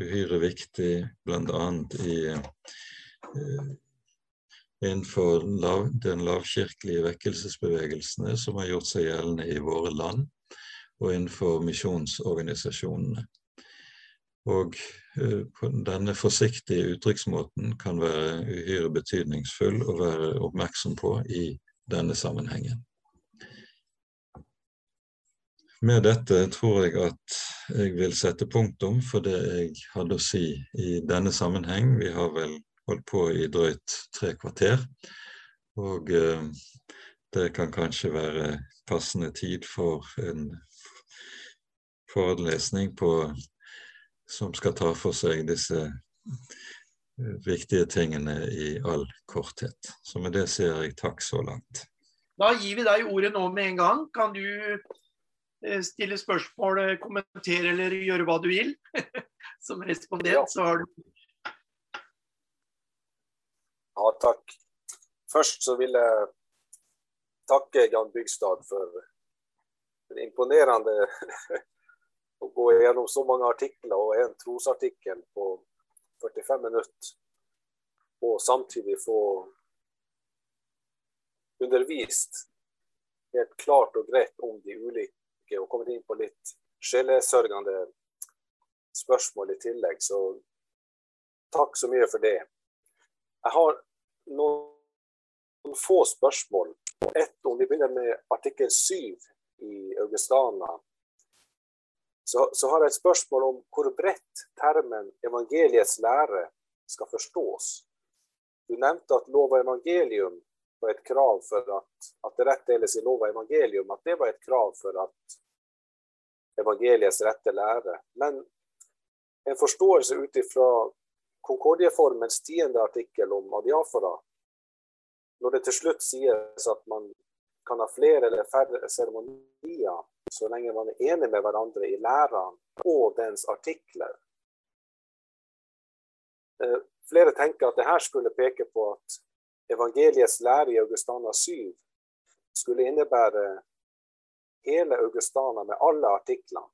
S1: uhyre viktig bl.a. i eh, innenfor lav, den lavkirkelige vekkelsesbevegelsene som har gjort seg gjeldende i våre land, og innenfor misjonsorganisasjonene. Og uh, denne forsiktige uttrykksmåten kan være uhyre betydningsfull å være oppmerksom på i denne sammenhengen. Med dette tror jeg at jeg vil sette punktum for det jeg hadde å si i denne sammenheng. Vi har vel holdt på i drøyt tre kvarter, og uh, det kan kanskje være passende tid for en forelesning på som skal ta for seg disse eh, viktige tingene i all korthet. Så med det sier jeg takk så langt.
S2: Da gir vi deg ordet nå med en gang. Kan du eh, stille spørsmål, eh, kommentere eller gjøre hva du vil? Som respondent så har du
S3: Ja, takk. Først så vil jeg takke Jan Bygstad for en imponerende å gå gjennom så mange artikler og en trosartikkel på 45 minutter. Og samtidig få undervist helt klart og greit om de ulike, og kommet inn på litt sjelesørgende spørsmål i tillegg. Så takk så mye for det. Jeg har noen få spørsmål. Ett om vi begynner med artikkel 7 i Augustana. Så, så, har jeg et spørsmål om hvor bredt termen evangeliets lære skal forstås. Du nevnte at lov og evangelium var et krav for at, at det rett i lov og evangelium, at det var et krav for at evangeliets rette lære. Men en forståelse ut ifra Konkordieformens tiende artikkel om adiafora, når det til slutt sies at man kan ha flere eller færre seremonier så lenge man er enig med hverandre i læreren og dens artikler. Eh, flere tenker at dette skulle peke på at evangeliets lære i Augustana 7 skulle innebære hele Augustana med alle artiklene.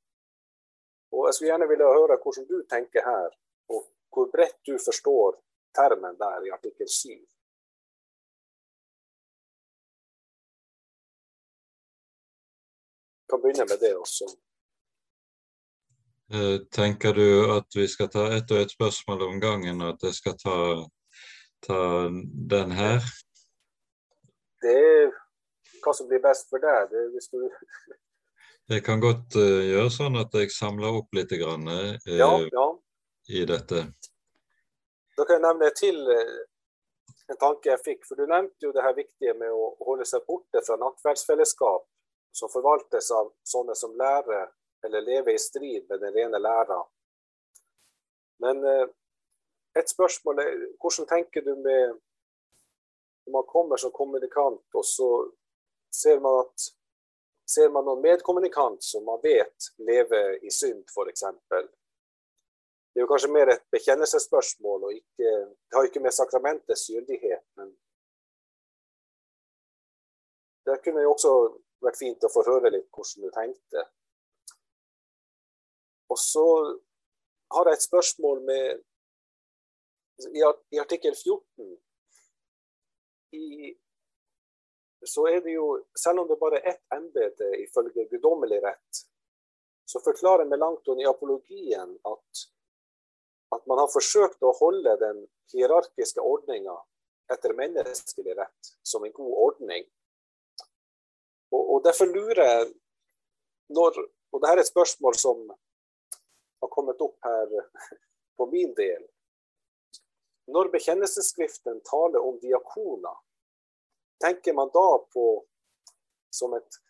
S3: Og Jeg skulle gjerne ville høre hvordan du tenker her, og hvor bredt du forstår termen der i artikkel 7. kan begynne med det også.
S1: Eh, tenker du at vi skal ta ett og ett spørsmål om gangen, og at jeg skal ta, ta den her?
S3: Det er hva som blir best for deg. Det, hvis du
S1: Jeg kan godt uh, gjøre sånn at jeg samler opp litt grann, uh,
S3: ja, ja.
S1: i dette.
S3: Da kan jeg nevne til en tanke jeg fikk. For du nevnte jo det her viktige med å holde seg borte fra nattverdsfellesskap som forvaltes av sånne som lærer eller lever i strid med den rene læra. Men et spørsmål er hvordan tenker du med når man kommer som kommunikant, og så ser man at Ser man noen medkommunikant som man vet lever i synd, f.eks. Det er jo kanskje mer et bekjennelsesspørsmål, og ikke, det har ikke med sakramentets gyldighet. Men der kunne jeg også vært fint å få høre litt hvordan du tenkte. Og så har jeg et spørsmål med I artikkel 14 i så er det jo, selv om det bare er ett embete ifølge guddommelig rett, så forklarer Melanchthon i apologien at, at man har forsøkt å holde den hierarkiske ordninga etter menneskelig rett som en god ordning. Og, og derfor lurer jeg når, Og dette er et spørsmål som har kommet opp her på min del. Når bekjennelsesskriften taler om diakoner, tenker man da på som et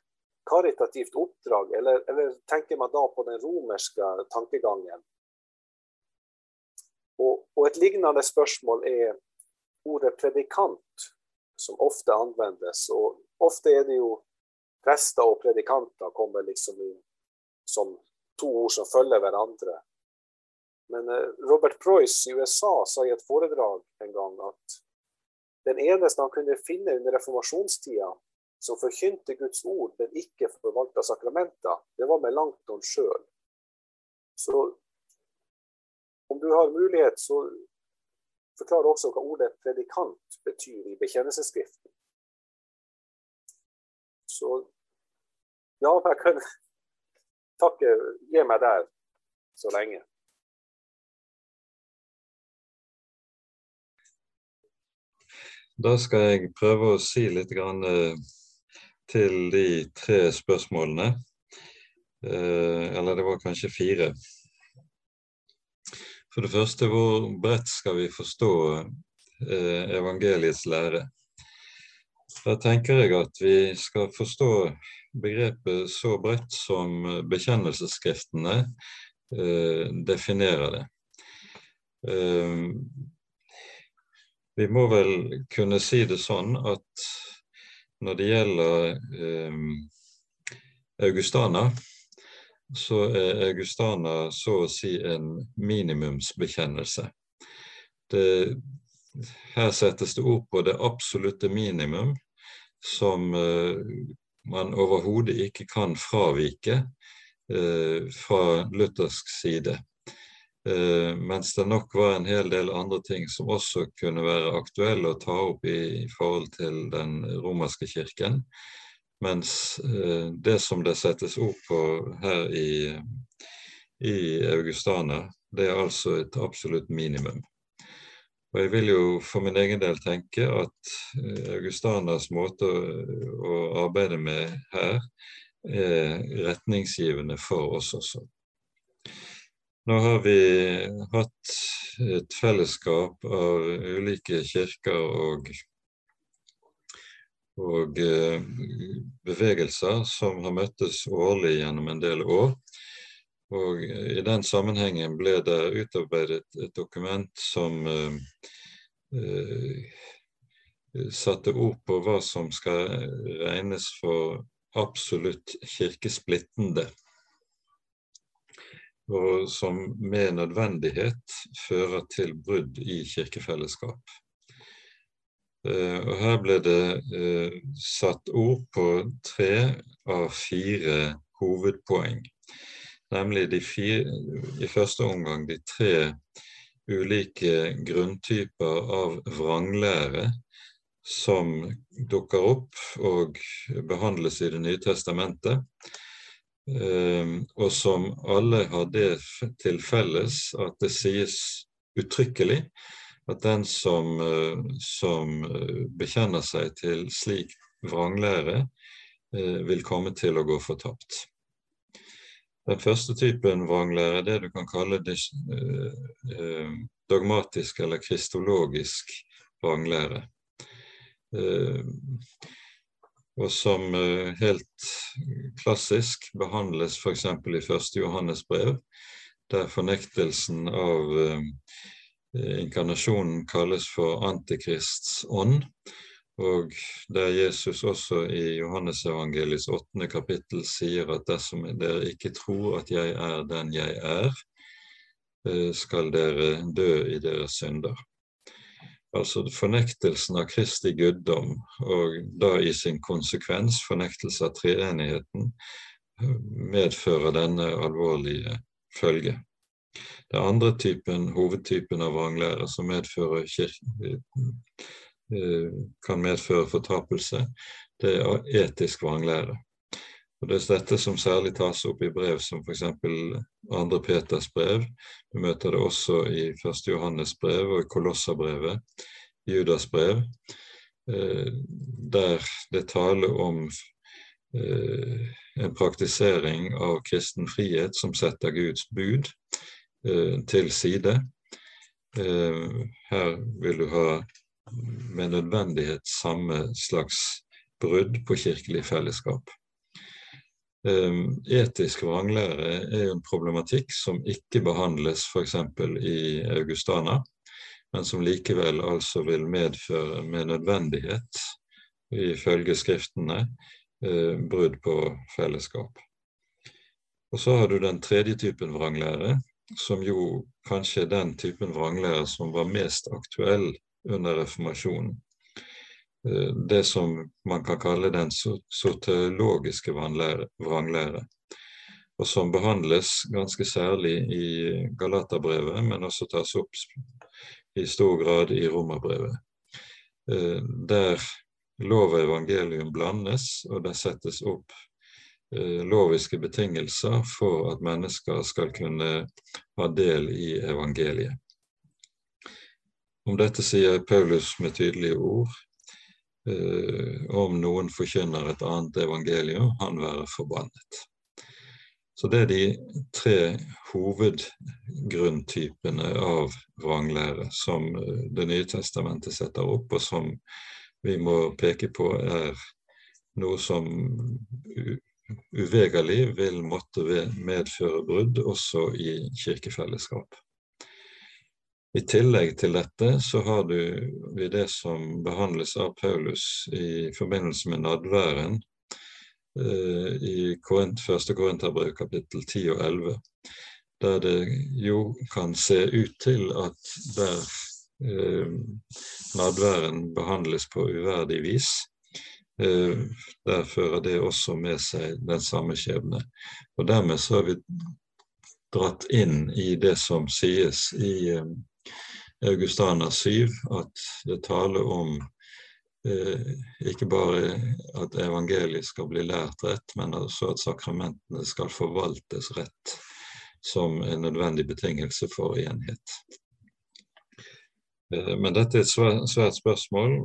S3: karitativt oppdrag, eller, eller tenker man da på den romerske tankegangen? Og, og, et lignende spørsmål er ordet predikant, som ofte anvendes. Og ofte er det jo prester og predikanter kommer liksom inn som to ord som følger hverandre. Men eh, Robert Preuss i USA sa i et foredrag en gang at den eneste han kunne finne under reformasjonstida som forkynte Guds ord, men ikke forvalta sakramenter, det var Melanchthon sjøl. Så om du har mulighet, så forklar også hva ordet predikant betyr i bekjennelsesskriften. Så ja, jeg kan takke Gi meg der så lenge.
S1: Da skal jeg prøve å si litt grann, til de tre spørsmålene. Eh, eller det var kanskje fire. For det første, hvor bredt skal vi forstå eh, evangeliets lære? Da tenker jeg at vi skal forstå begrepet så bredt som bekjennelsesskriftene definerer det. Vi må vel kunne si det sånn at når det gjelder eh, Augustana, så er Augustana så å si en minimumsbekjennelse. Det her settes det ord på det absolutte minimum som uh, man overhodet ikke kan fravike uh, fra luthersk side. Uh, mens det nok var en hel del andre ting som også kunne være aktuelle å ta opp i forhold til den romerske kirken. Mens det som det settes ord på her i, i Augustana, det er altså et absolutt minimum. Og jeg vil jo for min egen del tenke at augustaners Augustanas måte å, arbeide med her er retningsgivende for oss også. Nå har vi hatt et fellesskap av ulike kirker og, og eh, bevegelser som har møttes årlig gjennom en del år. Og I den sammenhengen ble det utarbeidet et dokument som uh, uh, satte ord på hva som skal regnes for absolutt kirkesplittende, og som med nødvendighet fører til brudd i kirkefellesskap. Uh, og Her ble det satt ord på tre av fire hovedpoeng nemlig fire, i første omgang de tre ulike grunntyper av vranglære som dukker opp og behandles i Det nye testamentet, ehm, og som alle har det til felles at det sies uttrykkelig at den som, eh, som eh, bekjenner seg til slik vranglære, eh, vil komme til å gå fortapt. Den første typen vranglære er det du kan kalle eh, eh, dogmatisk eller kristologisk vranglære. Eh, og som helt klassisk behandles f.eks. i første Johannes brev, der fornektelsen av inkarnasjonen kalles for Antikrists ånd, og der Jesus også i Johannesevangeliets åttende kapittel sier at dersom dere ikke tror at jeg er den jeg er, eh, skal dere dø i deres synder. Altså fornektelsen av Kristi guddom, og da i sin konsekvens fornektelse av treenigheten, medfører denne alvorlige følge. Det andre typen, hovedtypen av vranglære som medfører Eh, kan medføre fortapelse, det er etisk vranglære. Og Det er dette som særlig tas opp i brev som f.eks. 2. Peters brev. Du møter det også i 1. Johannes brev og i Kolosserbrevet, Judas brev, eh, der det taler om eh, en praktisering av kristen frihet som setter Guds bud til side. Her vil du ha med nødvendighet samme slags brudd på kirkelig fellesskap. Um, etisk vranglære er en problematikk som ikke behandles f.eks. i Augustana, men som likevel altså vil medføre med nødvendighet, ifølge skriftene, uh, brudd på fellesskap. Og så har du den tredje typen vranglære, som jo kanskje er den typen vranglære som var mest aktuell under reformasjonen. Eh, det som man kan kalle den soteriologiske vranglære, og som behandles ganske særlig i Galaterbrevet, men også tas opp i stor grad i Romerbrevet. Eh, der lov og evangelium blandes, og der settes opp eh, loviske betingelser for at mennesker skal kunne ha del i evangeliet. Om dette sier Paulus med tydelige ord. Eh, om noen forkynner et annet evangelium, han være forbannet. Så det er de tre hovedgrunntypene av vranglære som eh, Det nye testamentet setter opp, og som vi må peke på er noe som uvegerlig vil måtte medføre brudd også i kirkefellesskap. I tillegg til dette så har du i det som behandles av Paulus i forbindelse med nadværen eh, i Korint, første Korinterbrev kapittel 10 og 11, der det jo kan se ut til at der eh, nadværen behandles på uverdig vis, eh, der fører det også med seg den samme skjebne. Og dermed så har vi dratt inn i det som sies i eh, Augustana 7, at det taler om eh, ikke bare at evangeliet skal bli lært rett, men også at sakramentene skal forvaltes rett som en nødvendig betingelse for enhet. Eh, men dette er et svært spørsmål.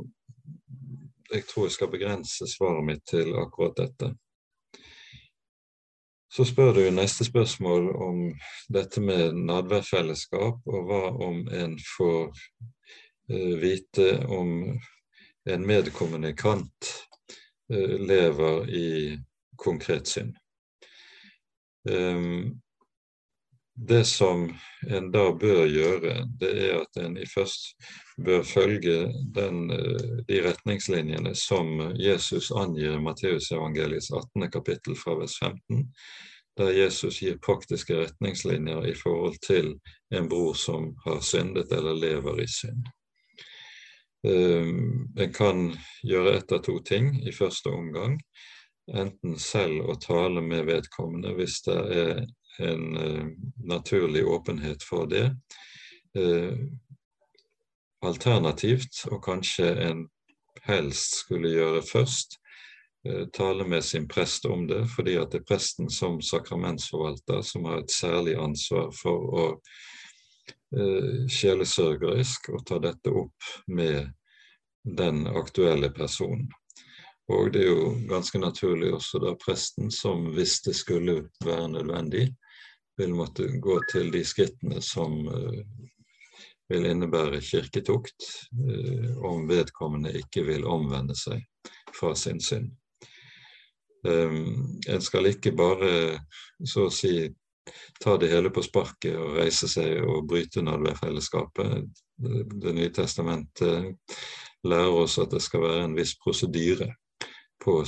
S1: Jeg tror jeg skal begrense svaret mitt til akkurat dette. Så spør du neste spørsmål om dette med nadværfellesskap, og hva om en får uh, vite om en medkommunikant uh, lever i konkret synd. Um, det som en da bør gjøre, det er at en i først bør følge den, eh, de retningslinjene som Jesus angir i Matteusevangeliets 18. kapittel fra vers 15, der Jesus gir praktiske retningslinjer i forhold til en bror som har syndet eller lever i synd. Um, en kan gjøre ett av to ting i første omgang. Enten selv å tale med vedkommende hvis det er en uh, naturlig åpenhet for det. Alternativt, og kanskje en helst skulle gjøre først, uh, tale med sin prest om det, fordi at det er presten som sakramentsforvalter som har et særlig ansvar for å sjelesørgerisk å ta dette opp med den aktuelle personen. Og det er jo ganske naturlig også da presten, som hvis det skulle være nødvendig, vil måtte gå til de skrittene som uh, vil innebære kirketukt, uh, om vedkommende ikke vil omvende seg fra sin synd. Um, en skal ikke bare så å si ta det hele på sparket og reise seg og bryte nådeværfellesskapet. Det, det nye testamentet lærer oss at det skal være en viss prosedyre på,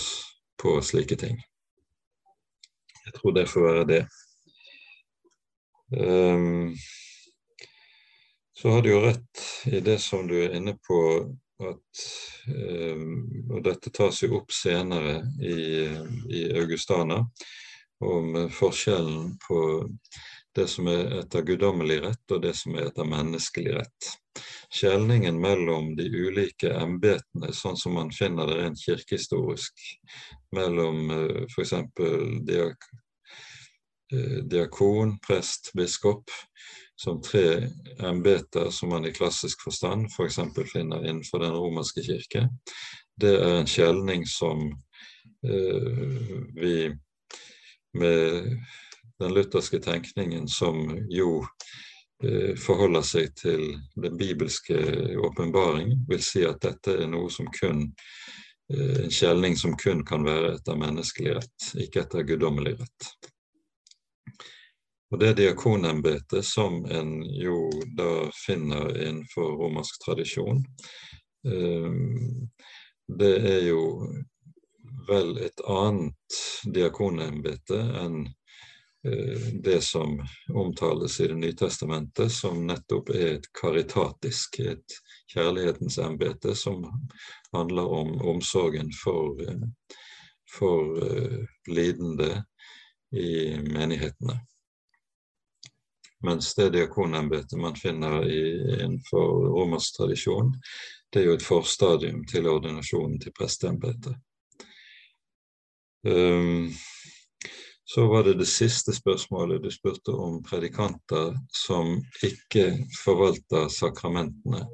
S1: på slike ting. Jeg tror det får være det. Um, så har du jo rett i det som du er inne på, at um, Og dette tas jo opp senere i, i Augustana, om forskjellen på det som er etter guddommelig rett, og det som er etter menneskelig rett. Skjelningen mellom de ulike embetene, sånn som man finner det rent kirkehistorisk, mellom uh, f.eks. diak Eh, diakon, prest, biskop som tre embeter som man i klassisk forstand f.eks. For finner innenfor den romerske kirke. Det er en skjelning som eh, vi med den lutherske tenkningen som jo eh, forholder seg til den bibelske åpenbaring, vil si at dette er noe som kun eh, en skjelning som kun kan være etter menneskelig rett, ikke etter guddommelig rett. Og det diakonembetet som en jo da finner innenfor romersk tradisjon, eh, det er jo vel et annet diakonembete enn eh, det som omtales i Det nye testamentet, som nettopp er et karitatisk, et kjærlighetens embete, som handler om omsorgen for, eh, for lidende i menighetene. Mens det diakonembetet man finner innenfor romersk tradisjon, det er jo et forstadium til ordinasjonen til presteembetet. Um, så var det det siste spørsmålet du spurte om predikanter som ikke forvalter sakramentene.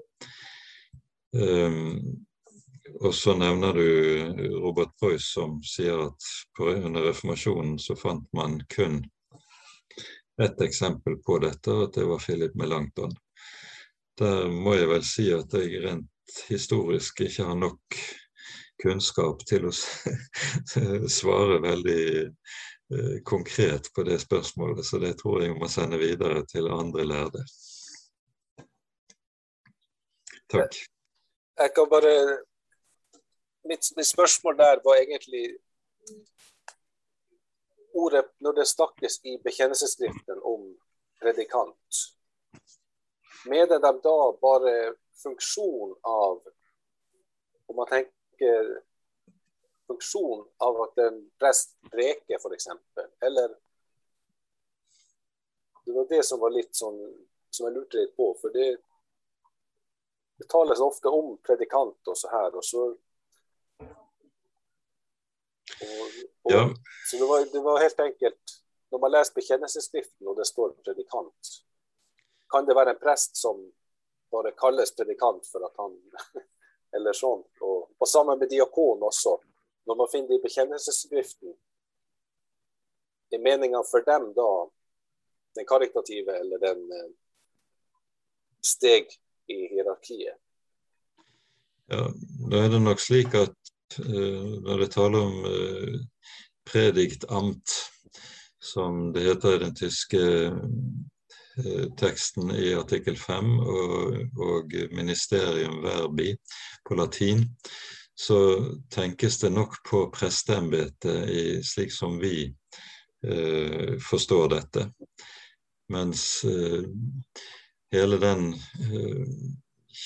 S1: Um, og så nevner du Robert Preuss som sier at under reformasjonen så fant man kun et eksempel på dette, at det var Philip Melanchthon. Der må jeg vel si at jeg rent historisk ikke har nok kunnskap til å svare veldig eh, konkret på det spørsmålet, så det tror jeg må sende videre til andre lærde. Takk.
S3: Jeg kan bare Mitt, mitt spørsmål der var egentlig ordet når det snakkes i bekjennelsesskriften om predikant, mener de da bare funksjon av Om man tenker funksjon av at en prest preker, f.eks., eller Det var det som var litt sånn som jeg lurte litt på. For det, det tales ofte om predikant og så her, og så og, og, ja. Så det var, det var helt enkelt Når man leser bekjennelsesskriften og det står predikant, kan det være en prest som bare kalles predikant for at han Eller sånn. Og, og sammen med diakon også. Når man finner det i bekjennelsesskriften, er meninga for dem da den karitative eller den eh, steg i hierarkiet?
S1: Ja, da er det nok slik at når det taler om prediktamt, predikt amt, som det heter i den tyske Eh, teksten i artikkel 5 og, og, ministerium verbi på latin, så tenkes det nok på presteembetet slik som vi eh, forstår dette. Mens eh, hele den eh,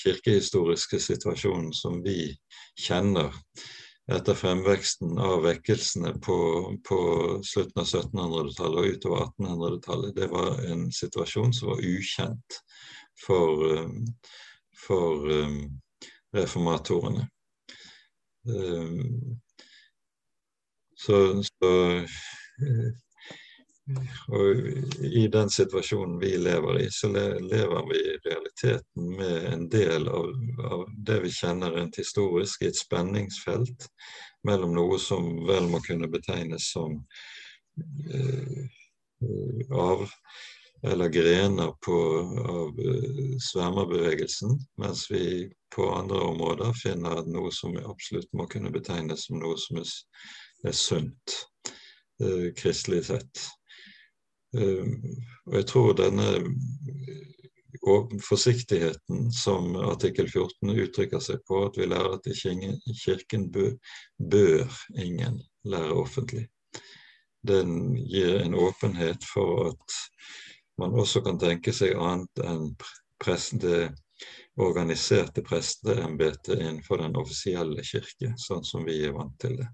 S1: kirkehistoriske situasjonen som vi kjenner, etter fremveksten av vekkelsene på, på slutten av 1700-tallet og utover 1800-tallet, det var en situasjon som var ukjent for, um, for um, reformatorene. Um, så, så eh, og I den situasjonen vi lever i, så lever vi i realiteten med en del av, av det vi kjenner rent historisk, i et spenningsfelt mellom noe som vel må kunne betegnes som eh, av eller grener på, av uh, svermerbevegelsen, mens vi på andre områder finner noe som absolutt må kunne betegnes som noe som er, er sunt, eh, kristelig sett. Eh, og jeg tror denne forsiktigheten som artikkel 14 uttrykker seg på, at vi lærer at kirken bør ingen lære offentlig. Den gir en åpenhet for at man også kan tenke seg annet enn det organiserte presteembetet innenfor den offisielle kirke, sånn som vi er vant til det.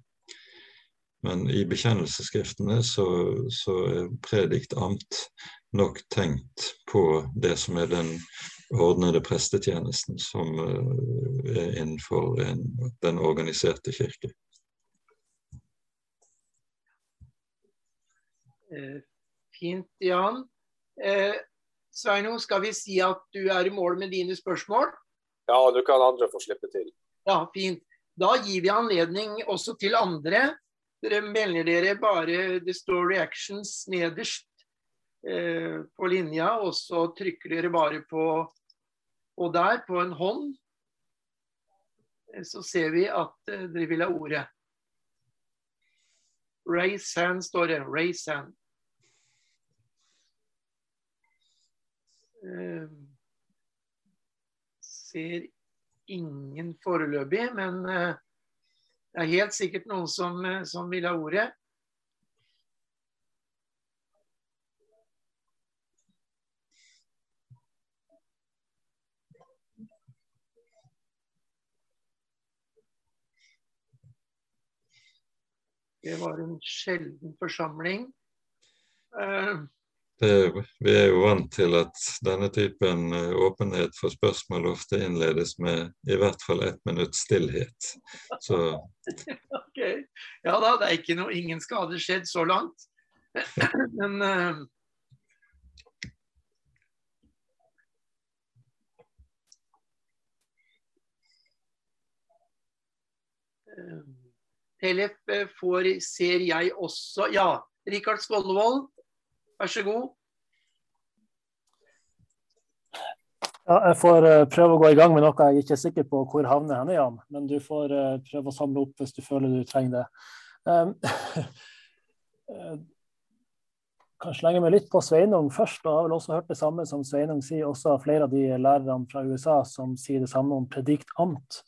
S1: Men i bekjennelsesskriftene så, så er predikt amt nok tenkt på det som er den ordnede prestetjenesten som uh, er innenfor en, den organiserte kirke.
S2: Eh, fint, Jan. Eh, Sveino, skal vi si at du er i mål med dine spørsmål?
S3: Ja, du kan andre få slippe til.
S2: Ja, fint. Da gir vi anledning også til andre dere melder dere bare Det står 'reactions' nederst eh, på linja, og så trykker dere bare på og der, på en hånd. Så ser vi at eh, dere vil ha ordet. Raise hand står det. Raise hand. Eh, ser ingen foreløpig, men eh, det er helt sikkert noen som, eh, som vil ha ordet. Det var en sjelden forsamling. Uh,
S1: det, vi er jo vant til at denne typen eh, åpenhet for spørsmål ofte innledes med i hvert fall ett minutts stillhet. Så
S2: Ok. Ja da, det er ikke noe, ingen skade skjedd så langt. Men uh... Tellef får, ser jeg også Ja, Rikard Skålvold, Vær så god.
S4: Ja, jeg får uh, prøve å gå i gang med noe jeg ikke er sikker på hvor havner henne, Jan. Men du får uh, prøve å samle opp hvis du føler du trenger det. Um, kan slenge meg litt på Sveinung først. og Jeg har vel også hørt det samme som Sveinung sier, også av flere av de lærerne fra USA som sier det samme om predikt amt.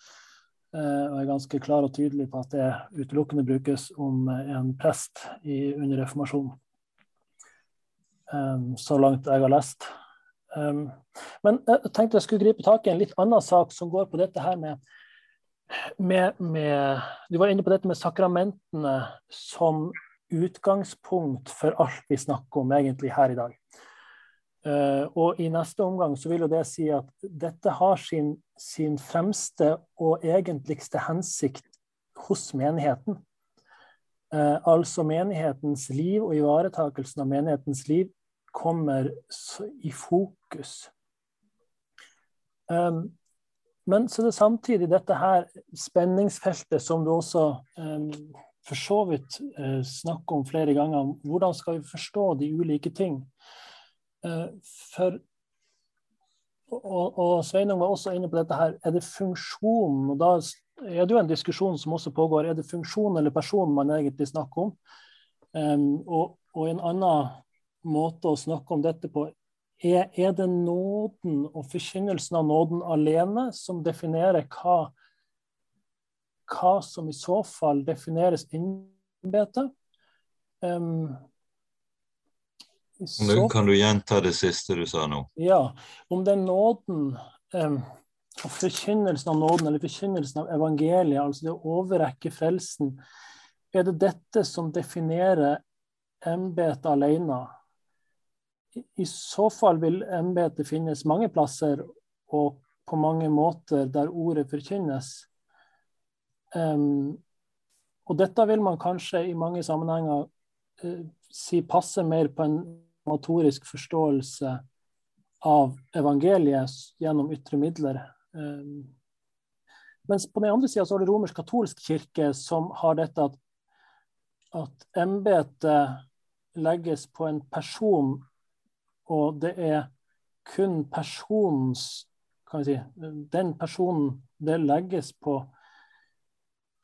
S4: Og er ganske klar og tydelig på at det utelukkende brukes om en prest i, under reformasjonen. Um, så langt jeg har lest. Um, men jeg tenkte jeg skulle gripe tak i en litt annen sak som går på dette her med, med, med Du var inne på dette med sakramentene som utgangspunkt for alt vi snakker om egentlig her i dag. Uh, og i neste omgang så vil jo det si at dette har sin, sin fremste og egentligste hensikt hos menigheten. Altså menighetens liv og ivaretakelsen av menighetens liv kommer i fokus. Um, men så er det samtidig dette her spenningsfeltet som du også um, for så vidt uh, snakker om flere ganger. Hvordan skal vi forstå de ulike ting? Uh, for og, og Sveinung var også inne på dette her. Er det funksjon? Og da er det jo en diskusjon som også pågår. Er det funksjon eller person man egentlig snakker om? Um, og, og en annen måte å snakke om dette på. Er, er det nåden og forkynnelsen av nåden alene som definerer hva, hva som i så fall defineres innbete? Um,
S1: så, kan du gjenta det siste du sa nå?
S4: Ja. Om er nåden um, og forkynnelsen av nåden, eller forkynnelsen av evangeliet, altså det å overrekke frelsen, er det dette som definerer embetet alene? I så fall vil embetet finnes mange plasser og på mange måter der ordet forkynnes. Um, og dette vil man kanskje i mange sammenhenger uh, si passer mer på en motorisk forståelse av evangeliet gjennom ytre midler. Um, mens på den andre sida har du romersk-katolsk kirke som har dette at, at embetet legges på en person og det er kun personens kan vi si, Den personen det legges på,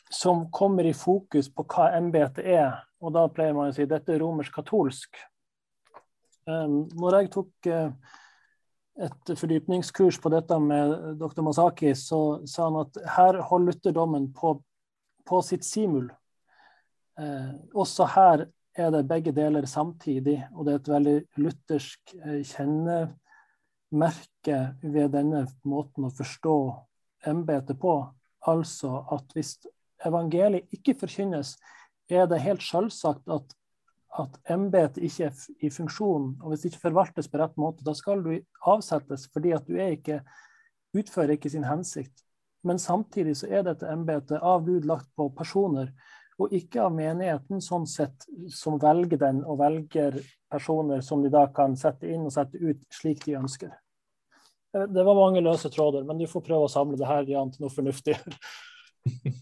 S4: som kommer i fokus på hva embetet er. Og da pleier man å si dette er romersk-katolsk. Um, når jeg tok uh, et fordypningskurs på dette med dr. Masaki, så sa han at her holder lutherdommen på, på sitt simul. Uh, også her er det begge deler samtidig, og det er et veldig luthersk eh, kjennemerke ved denne måten å forstå embetet på. Altså at hvis evangeliet ikke forkynnes, er det helt selvsagt at, at embetet ikke er i funksjon. Og hvis det ikke forvaltes på rett måte, da skal du avsettes fordi at du ikke, utfører ikke sin hensikt. Men samtidig så er dette embetet av Gud lagt på personer og ikke av menigheten sånn sett, som velger den og velger personer som de da kan sette inn og sette ut slik de ønsker. Eh, det var mange løse tråder, men du får prøve å samle det her Jan, til noe fornuftig.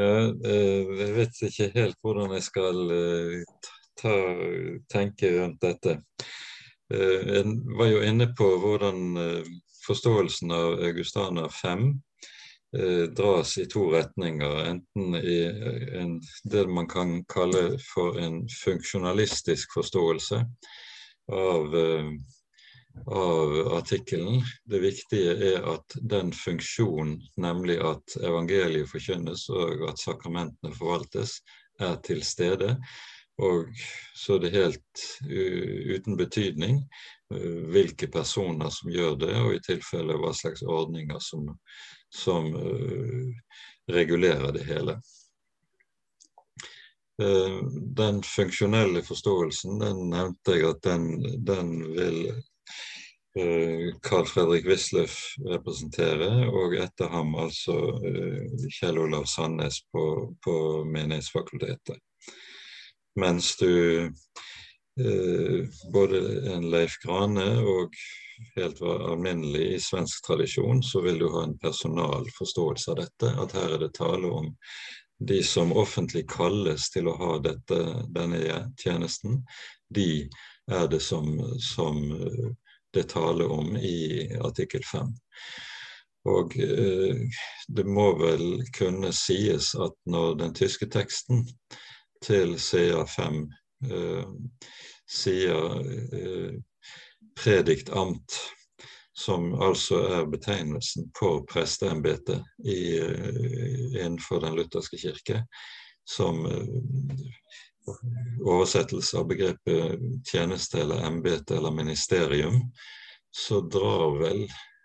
S1: ja, eh, jeg vet ikke helt hvordan jeg skal eh, ta, tenke rundt dette. Jeg var jo inne på hvordan forståelsen av Augustana 5 Eh, dras i to retninger. Enten i eh, en, det man kan kalle for en funksjonalistisk forståelse av, eh, av artikkelen. Det viktige er at den funksjonen, nemlig at evangeliet forkynnes og at sakramentene forvaltes, er til stede. Og så er det helt uten betydning hvilke personer som gjør det, og i tilfelle hva slags ordninger som, som uh, regulerer det hele. Uh, den funksjonelle forståelsen, den nevnte jeg at den, den vil uh, Carl Fredrik Wisløff representere, og etter ham altså Kjell Olav Sandnes på, på Menighetsfakultetet. Mens du både en Leif Grane og helt alminnelig i svensk tradisjon, så vil du ha en personal forståelse av dette. At her er det tale om de som offentlig kalles til å ha dette, denne tjenesten. De er det som, som eh, det taler om i artikkel 5. Og eh, det må vel kunne sies at når den tyske teksten til CA5 eh, sier eh, prediktamt, som altså er betegnelsen på presteembetet uh, innenfor Den lutherske kirke, som oversettelse av begrepet tjeneste eller embete eller ministerium, så drar vel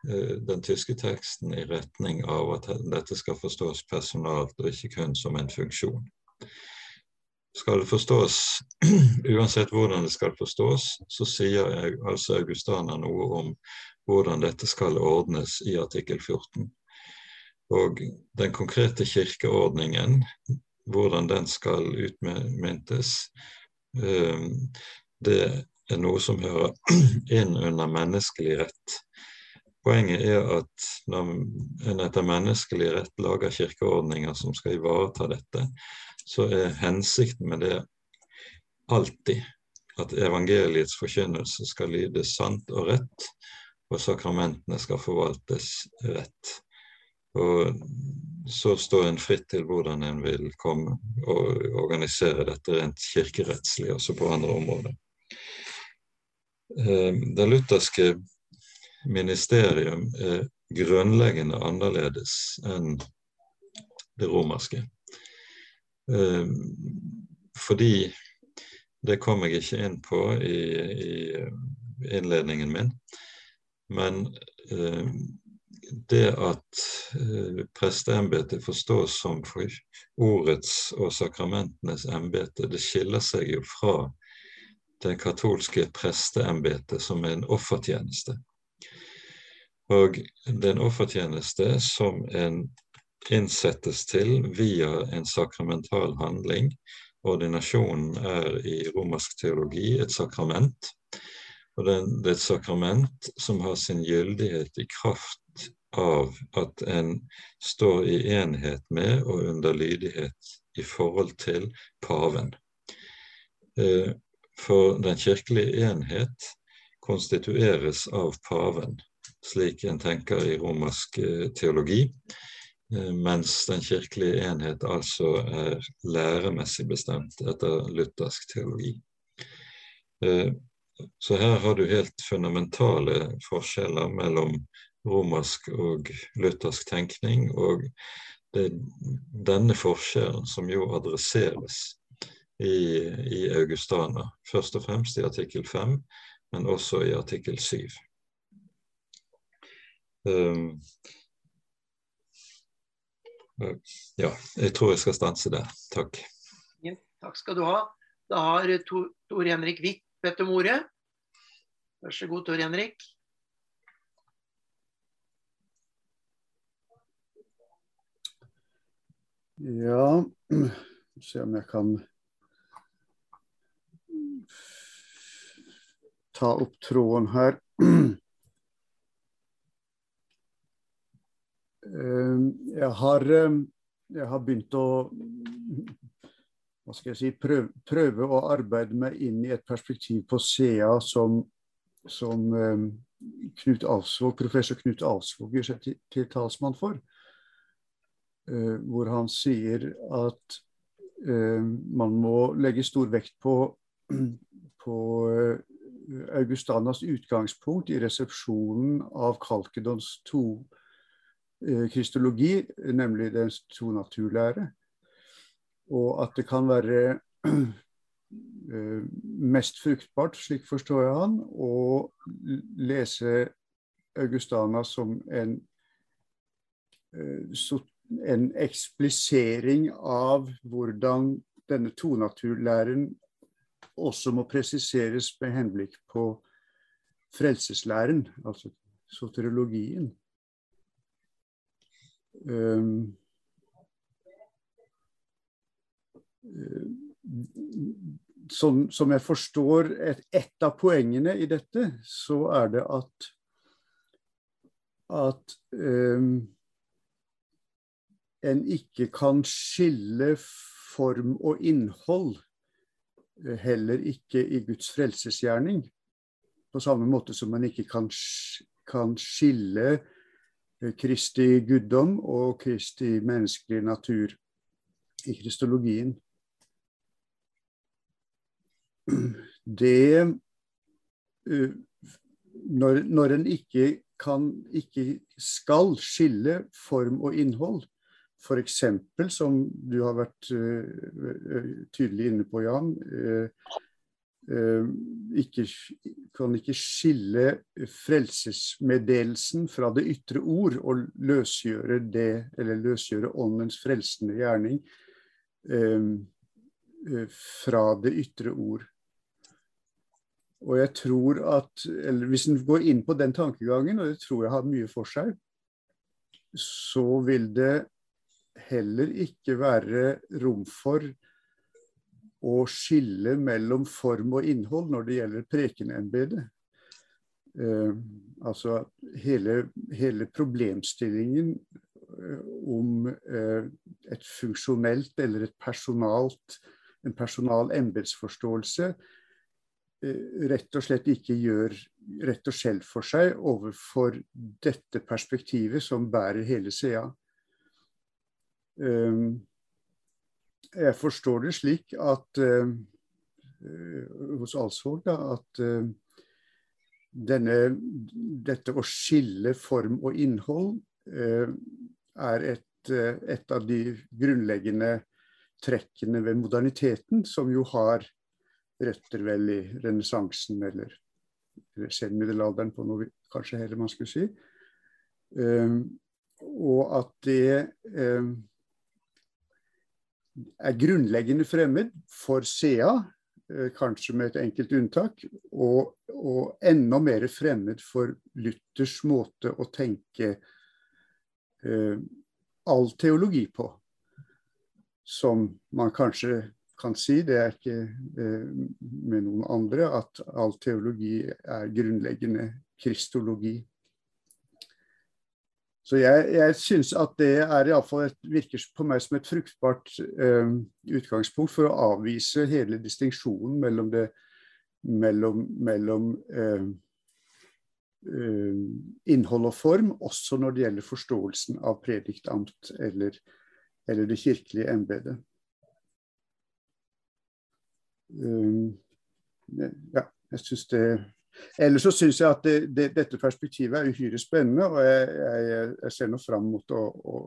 S1: eh, den tyske teksten i retning av at dette skal forstås personalt og ikke kun som en funksjon. Skal det forstås, uansett hvordan det skal forstås, så sier jeg, altså Augustana noe om hvordan dette skal ordnes i artikkel 14. Og den konkrete kirkeordningen, hvordan den skal utmyntes, eh, det er noe som hører inn under menneskelig rett. Poenget er at når en etter menneskelig rett lager kirkeordninger som skal ivareta dette, så er hensikten med det alltid at evangeliets forkynnelse skal lyde sant og rett, og sakramentene skal forvaltes rett. Og så står en fritt til hvordan en vil komme og organisere dette rent kirkerettslig, også på andre områder. Eh, det lutherske ministerium er grunnleggende annerledes enn det romerske. Eh, fordi det kom jeg ikke inn på i, i innledningen min. Men eh, det at eh, presteembetet forstås som ordets og sakramentenes embete, det skiller seg jo fra det katolske presteembetet, som er en offertjeneste. Og det er en offertjeneste som en innsettes til via en sakramental handling. Ordinasjonen er i romersk teologi et sakrament. Og det er et sakrament som har sin gyldighet i kraft av at en står i enhet med og under lydighet i forhold til paven. Eh, for den kirkelige enhet konstitueres av paven, slik en tenker i romersk eh, teologi, mens den kirkelige enhet altså er læremessig bestemt etter luthersk teologi. Så her har du helt fundamentale forskjeller mellom romersk og luthersk tenkning. Og det er denne forskjellen som jo adresseres i, i Augustana. Først og fremst i artikkel 5, men også i artikkel 7. Um, ja, jeg tror jeg skal stanse der. Takk.
S2: Takk skal du ha. Da har Tor Henrik Hvitt bedt om ordet. Vær så god, Tor Henrik.
S5: Ja, se om jeg kan ta opp tråden her. Jeg har, eh, jeg har begynt å hva skal jeg si, prøve, prøve, å arbeide meg inn i et perspektiv på SEA som, som um, Knut Alsvåg, professor Knut Alsvåg gjør seg til, til talsmann for. Eh, hvor han sier at eh, man må legge stor vekt på, på eh, Augustanas utgangspunkt i resepsjonen av Kalkedons to kristologi, nemlig dens to naturlære. Og at det kan være mest fruktbart, slik forstår jeg han, å lese Augustana som en en eksplisering av hvordan denne tonaturlæren også må presiseres med henblikk på frelseslæren, altså soteriologien. Um, som, som, jeg forstår et, et, av poengene i dette, så er det at, at um, en ikke kan skille form og innhold, eh, heller ikke i Guds frelsesgjerning. På samme måte som man ikke kan, kan skille Kristi guddom og Kristi menneskelige natur i kristologien. Det eh, når, når en ikke kan, ikke skal skille form og innhold, F.eks. som du har vært tydelig inne på, Jan. Ikke, kan ikke skille frelsesmeddelelsen fra det ytre ord og løsgjøre det, eller løsgjøre åndens frelsende gjerning fra det ytre ord. Og jeg tror at, eller Hvis en går inn på den tankegangen, og det tror jeg har mye for seg, så vil det heller ikke være rom for å skille mellom form og innhold når det gjelder prekenembetet. Eh, altså hele, hele, problemstillingen eh, om eh, et funksjonelt eller et personalt, en personal embetsforståelse Eh, rett og slett ikke gjør rett og slett for seg overfor dette perspektivet som bærer hele CA. Ehm, jeg forstår det slik at uh, hos Alsvåg at uh, denne, dette å skille form og innhold er et, et av de grunnleggende trekkene ved moderniteten, som jo har røtter vel i renessansen eller, senmiddelalderen, på noe kanskje heller man skulle si. Og at det er grunnleggende fremmed for SEA, uh, kanskje med et enkelt unntak, og, og, enda mer fremmed for Luthers måte å tenke eh, all teologi på. Som man kanskje kan si, det er ikke eh, med noen andre, at all teologi er grunnleggende kristologi. Så jeg, jeg syns at det er iallfall virker på meg som et fruktbart eh, utgangspunkt for å avvise hele distinksjonen mellom, det, mellom, mellom eh, eh, innhold og form, også når det gjelder forståelsen av prediktamt eller, eller det kirkelige embetet. Um, ja, jeg synes det Ellers så syns jeg at det, det, dette perspektivet er uhyre spennende, og jeg, jeg, jeg ser nå fram mot å, å,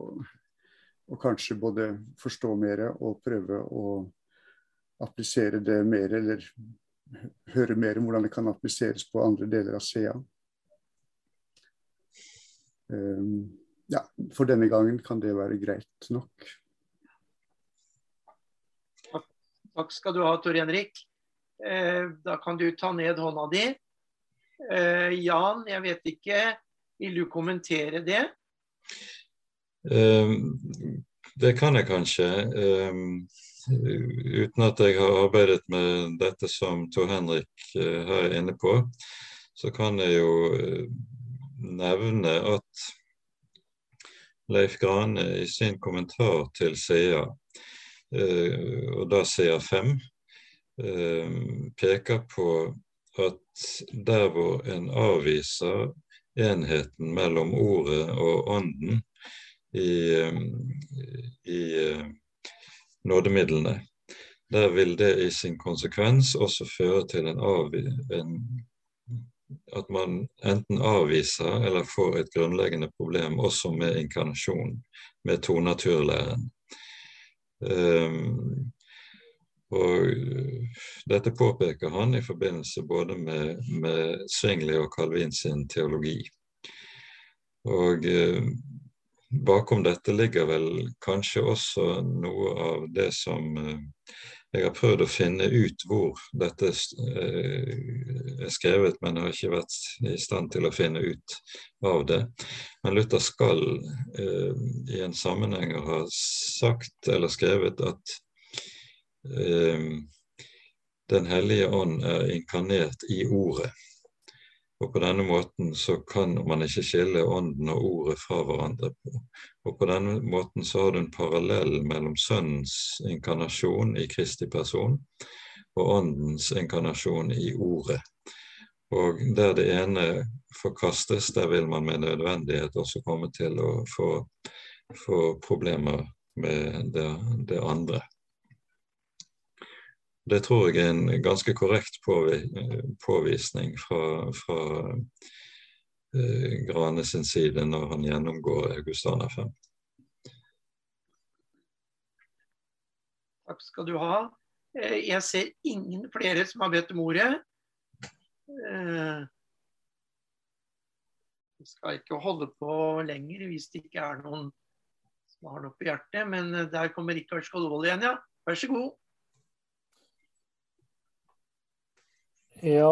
S5: å, kanskje både forstå mer og prøve å applisere det mer, eller høre mer om hvordan det kan appliseres på andre deler av SEA. Um, ja, for denne gangen kan det være greit nok.
S2: Takk skal du ha, Tor Henrik. Eh, da kan du ta ned hånda di. Eh, Jan, jeg vet ikke, vil du kommentere det?
S1: Um, det kan jeg kanskje. Um, uten at jeg har arbeidet med dette som Tor Henrik uh, her er inne på, så kan jeg jo uh, nevne at Leif Grane i sin kommentar til SEA uh, og da CA5, eh, peker på at der hvor en avviser enheten mellom ordet og ånden i, eh, i nådemidlene, der vil det i sin konsekvens også føre til en, en, at man enten avviser eller får et grunnleggende problem også med inkarnasjon, med tonaturlæren. Um, og dette påpeker han i forbindelse både med, med Svingli og Calvin sin teologi. Og eh, bakom dette ligger vel kanskje også noe av det som eh, jeg har prøvd å finne ut hvor dette eh, er skrevet, men har ikke vært i stand til å finne ut av det. Men Luther skal eh, i en sammenheng ha sagt eller skrevet at eh, Den hellige ånd er inkarnert i ordet. Og på denne måten så kan man ikke skille ånden og ordet fra hverandre. på. Og på denne måten så har du en parallell mellom Sønnens inkarnasjon i Kristi person og Åndens inkarnasjon i Ordet. Og der det ene forkastes, der vil man med nødvendighet også komme til å få, få problemer med det, det, andre. Det tror jeg er en ganske korrekt påvisning fra, fra eh, Grane sin side når han gjennomgår Augustana 5.
S2: Takk skal du ha. Eh, jeg ser ingen flere som har bedt om ordet. Eh, vi skal ikke holde på lenger hvis det ikke er noen som har noe på hjertet. Men der kommer Rikard Skolvold igjen, ja. Vær så god.
S4: Ja,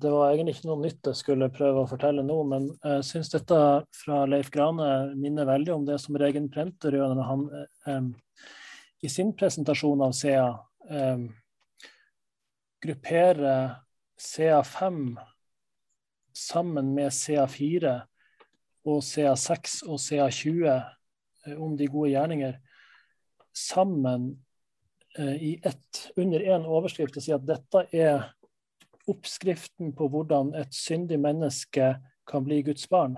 S4: det var egentlig ikke noe nytt jeg skulle prøve å fortelle nå, men jeg syns dette fra Leif Grane minner veldig om det som Regen Prenter gjør når han um, i sin presentasjon av CA um, grupperer CA5 sammen med CA4 og CA6 og CA20 eh, om de gode gjerninger sammen eh, i ett, under én overskrift og sier at dette er oppskriften på hvordan et syndig menneske kan bli Guds barn.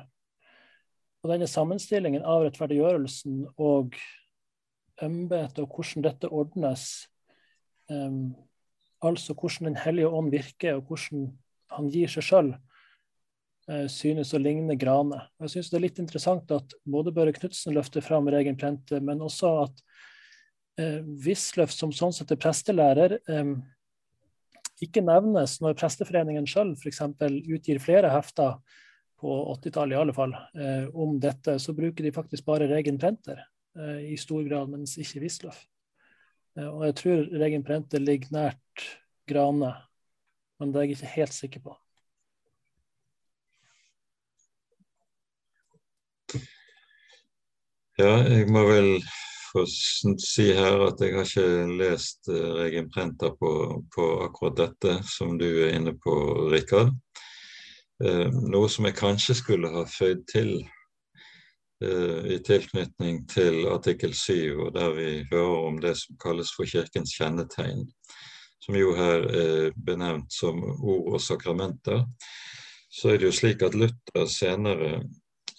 S4: Og denne sammenstillingen av rettferdiggjørelsen og embetet og hvordan dette ordnes, um, altså hvordan Den hellige ånd virker, og hvordan han gir seg sjøl, uh, synes å ligne Grane. Jeg synes det er litt interessant at både Børre Knutsen løfter fram Regen Prente, men også at uh, Wisløff, som sånn sett er prestelærer, um, ikke nevnes når Presteforeningen sjøl f.eks. utgir flere hefter på 80-tallet i alle fall, eh, om dette, så bruker de faktisk bare Regen Prenter eh, i stor grad, mens ikke Wisløff. Eh, og jeg tror Regen Prenter ligger nært Grane, men det er jeg ikke helt sikker på.
S1: Ja, jeg må vel få si her at jeg har ikke lest uh, Regen Prenta på, på, akkurat dette som du er inne på, Rikard. Eh, noe som jeg kanskje skulle ha føyd til eh, i tilknytning til artikkel 7, og der vi hører om det som kalles for Kirkens kjennetegn, som jo her er benevnt som ord og sakramenter. Så er det jo slik at Luther senere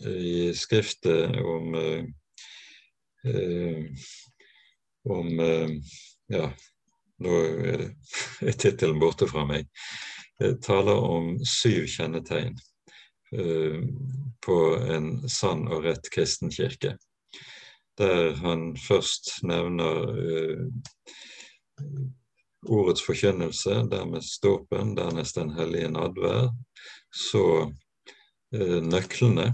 S1: i skriftet om Eh, om eh, Ja, nå er, er tittelen borte fra meg. Jeg taler om syv kjennetegn eh, på en sann og rett kristen kirke. Der han først nevner ordets forkynnelse, dernest dåpen, dernest Den hellige nadvær. Så nøklene,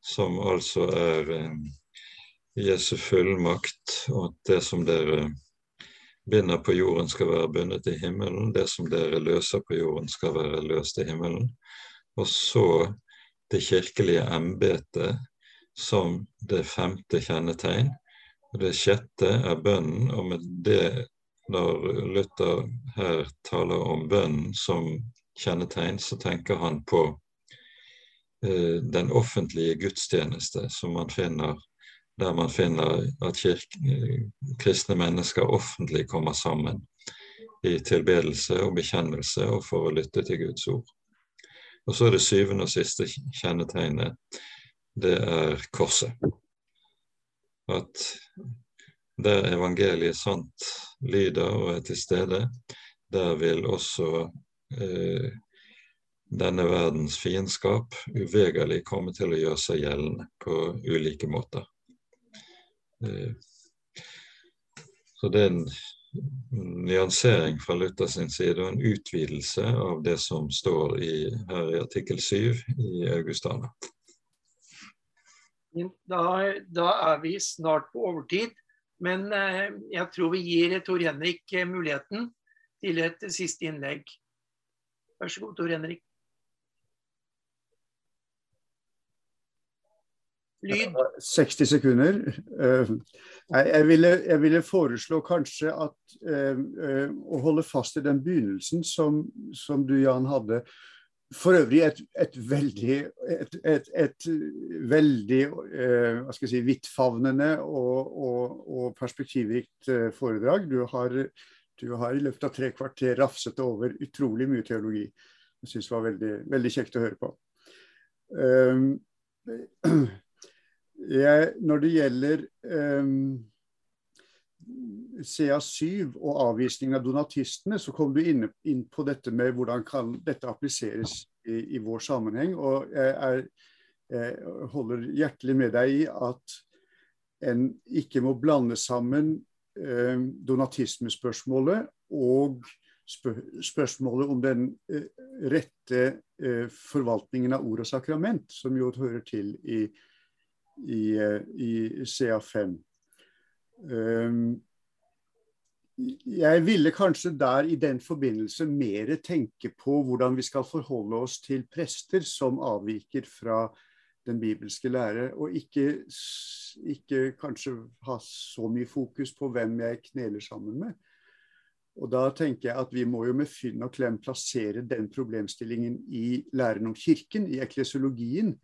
S1: som altså er Jesu fullmakt, og at det som dere binder på jorden, skal være bundet i himmelen. Det som dere løser på jorden, skal være løst i himmelen. Og så det kirkelige embetet som det femte kjennetegn. Og det sjette er bønnen, og med det, når Luther her taler om bønnen som kjennetegn, så tenker han på eh, den offentlige gudstjeneste som man finner der man finner at kirke, kristne mennesker offentlig kommer sammen i tilbedelse og bekjennelse og for å lytte til Guds ord. Og så er det syvende og siste kjennetegnet, det er korset. At der evangeliet sant lyder og er til stede, der vil også eh, denne verdens fiendskap uvegerlig komme til å gjøre seg gjeldende på ulike måter. Eh, så det er en nyansering fra Luther sin side og en utvidelse av det som står i, her i artikkel 7 i Augustana.
S2: Da, da, er vi snart på overtid, men eh, jeg tror vi gir Tor Henrik eh, muligheten til et siste innlegg. Vær så god, Tor Henrik.
S5: Lyd. 60 sekunder. Eh, jeg ville, jeg ville foreslå kanskje at eh, eh, å holde fast i den begynnelsen som, som du, Jan, hadde. For øvrig et, et veldig, et, et veldig hva skal jeg si, vidtfavnende og, og, og perspektivrikt foredrag. Du har, du har, i løpet av tre kvarter rafset over utrolig mye teologi. Jeg syns det var veldig, veldig kjekt å høre på. Um, jeg, når det gjelder um, CA7 og avvisningen av donatistene, så kom du inn, inn, på dette med hvordan kan dette appliseres i, i vår sammenheng. Og jeg, er, jeg, holder hjertelig med deg i at en ikke må blande sammen eh, donatismespørsmålet og spørsmålet om den eh, rette eh, forvaltningen av ord og sakrament, som jo hører til i, i, eh, i CA5. Jeg ville kanskje der i den forbindelse mer tenke på hvordan vi skal forholde oss til prester som avviker fra den bibelske lære, og ikke, ikke kanskje ha så mye fokus på hvem jeg kneler sammen med. Og da tenker jeg at vi må jo med fynn og klem plassere den problemstillingen i læren om kirken, i eklesiologien,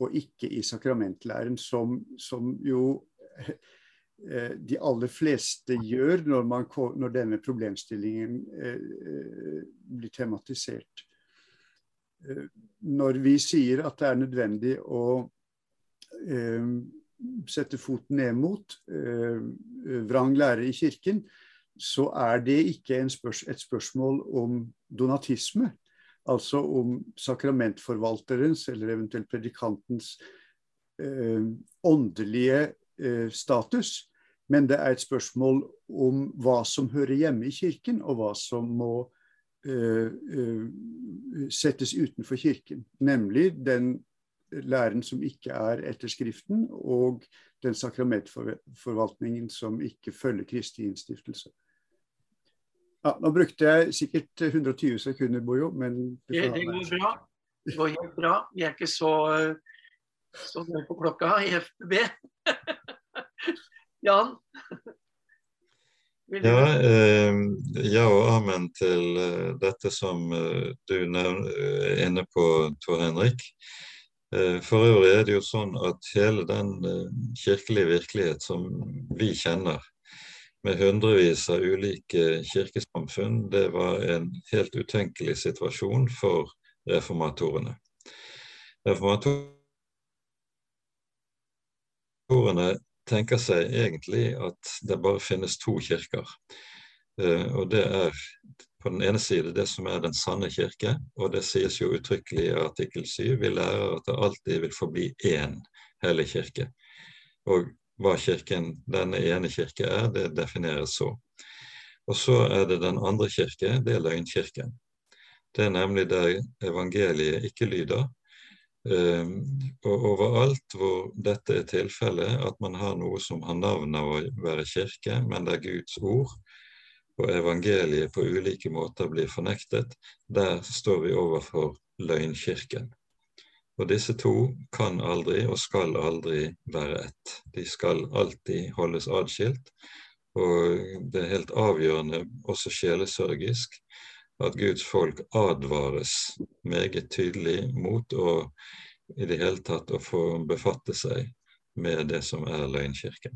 S5: og ikke i sakramentlæren, som, som jo eh, de aller fleste gjør når, man, når denne problemstillingen eh, eh, blir tematisert. Når vi sier at det er nødvendig å sette foten ned mot vrang lærer i kirken, så er det ikke spørs et spørsmål om donatisme. Altså om sakramentforvalterens eller eventuelt predikantens eh, åndelige eh, status. Men det er et spørsmål om hva som hører hjemme i kirken, og hva som må eh, eh settes utenfor kirken. Nemlig den læren som ikke er etter Skriften, og den sakramentforvaltningen som ikke følger Kristi innstiftelse. Ja, nå brukte jeg sikkert 120 sekunder, Bojo, men
S2: det, det går bra. Det går helt bra. Vi er ikke så, så nøye på klokka i FB. Jan?
S1: Ja, eh, ja og amen til uh, dette som uh, du er inne på, Tor Henrik. For øvrig er det jo sånn at hele den kirkelige virkelighet som vi kjenner, med hundrevis av ulike kirkesamfunn, det var en helt utenkelig situasjon for reformatorene. Reformatorene tenker seg egentlig at det bare finnes to kirker. Eh, og det er på den ene side det som er den sanne kirke, og det sies jo uttrykkelig i artikkel 7. Vi lærer at det alltid vil forbli én hellig kirke. Og hva kirken, denne ene kirke er, det defineres så. Og så er det den andre kirke, det er løgnkirken. Det er nemlig der evangeliet ikke lyder. Um, og overalt hvor dette er tilfellet, at man har noe som har navn av å være kirke, men der Guds ord og evangeliet på ulike måter blir fornektet, der står vi overfor løgnkirken. Og disse to kan aldri og skal aldri være ett. De skal alltid holdes adskilt. Og det er helt avgjørende, også sjelesørgisk, at Guds folk advares meget tydelig mot å i det hele tatt å få befatte seg med det som er løgnkirken.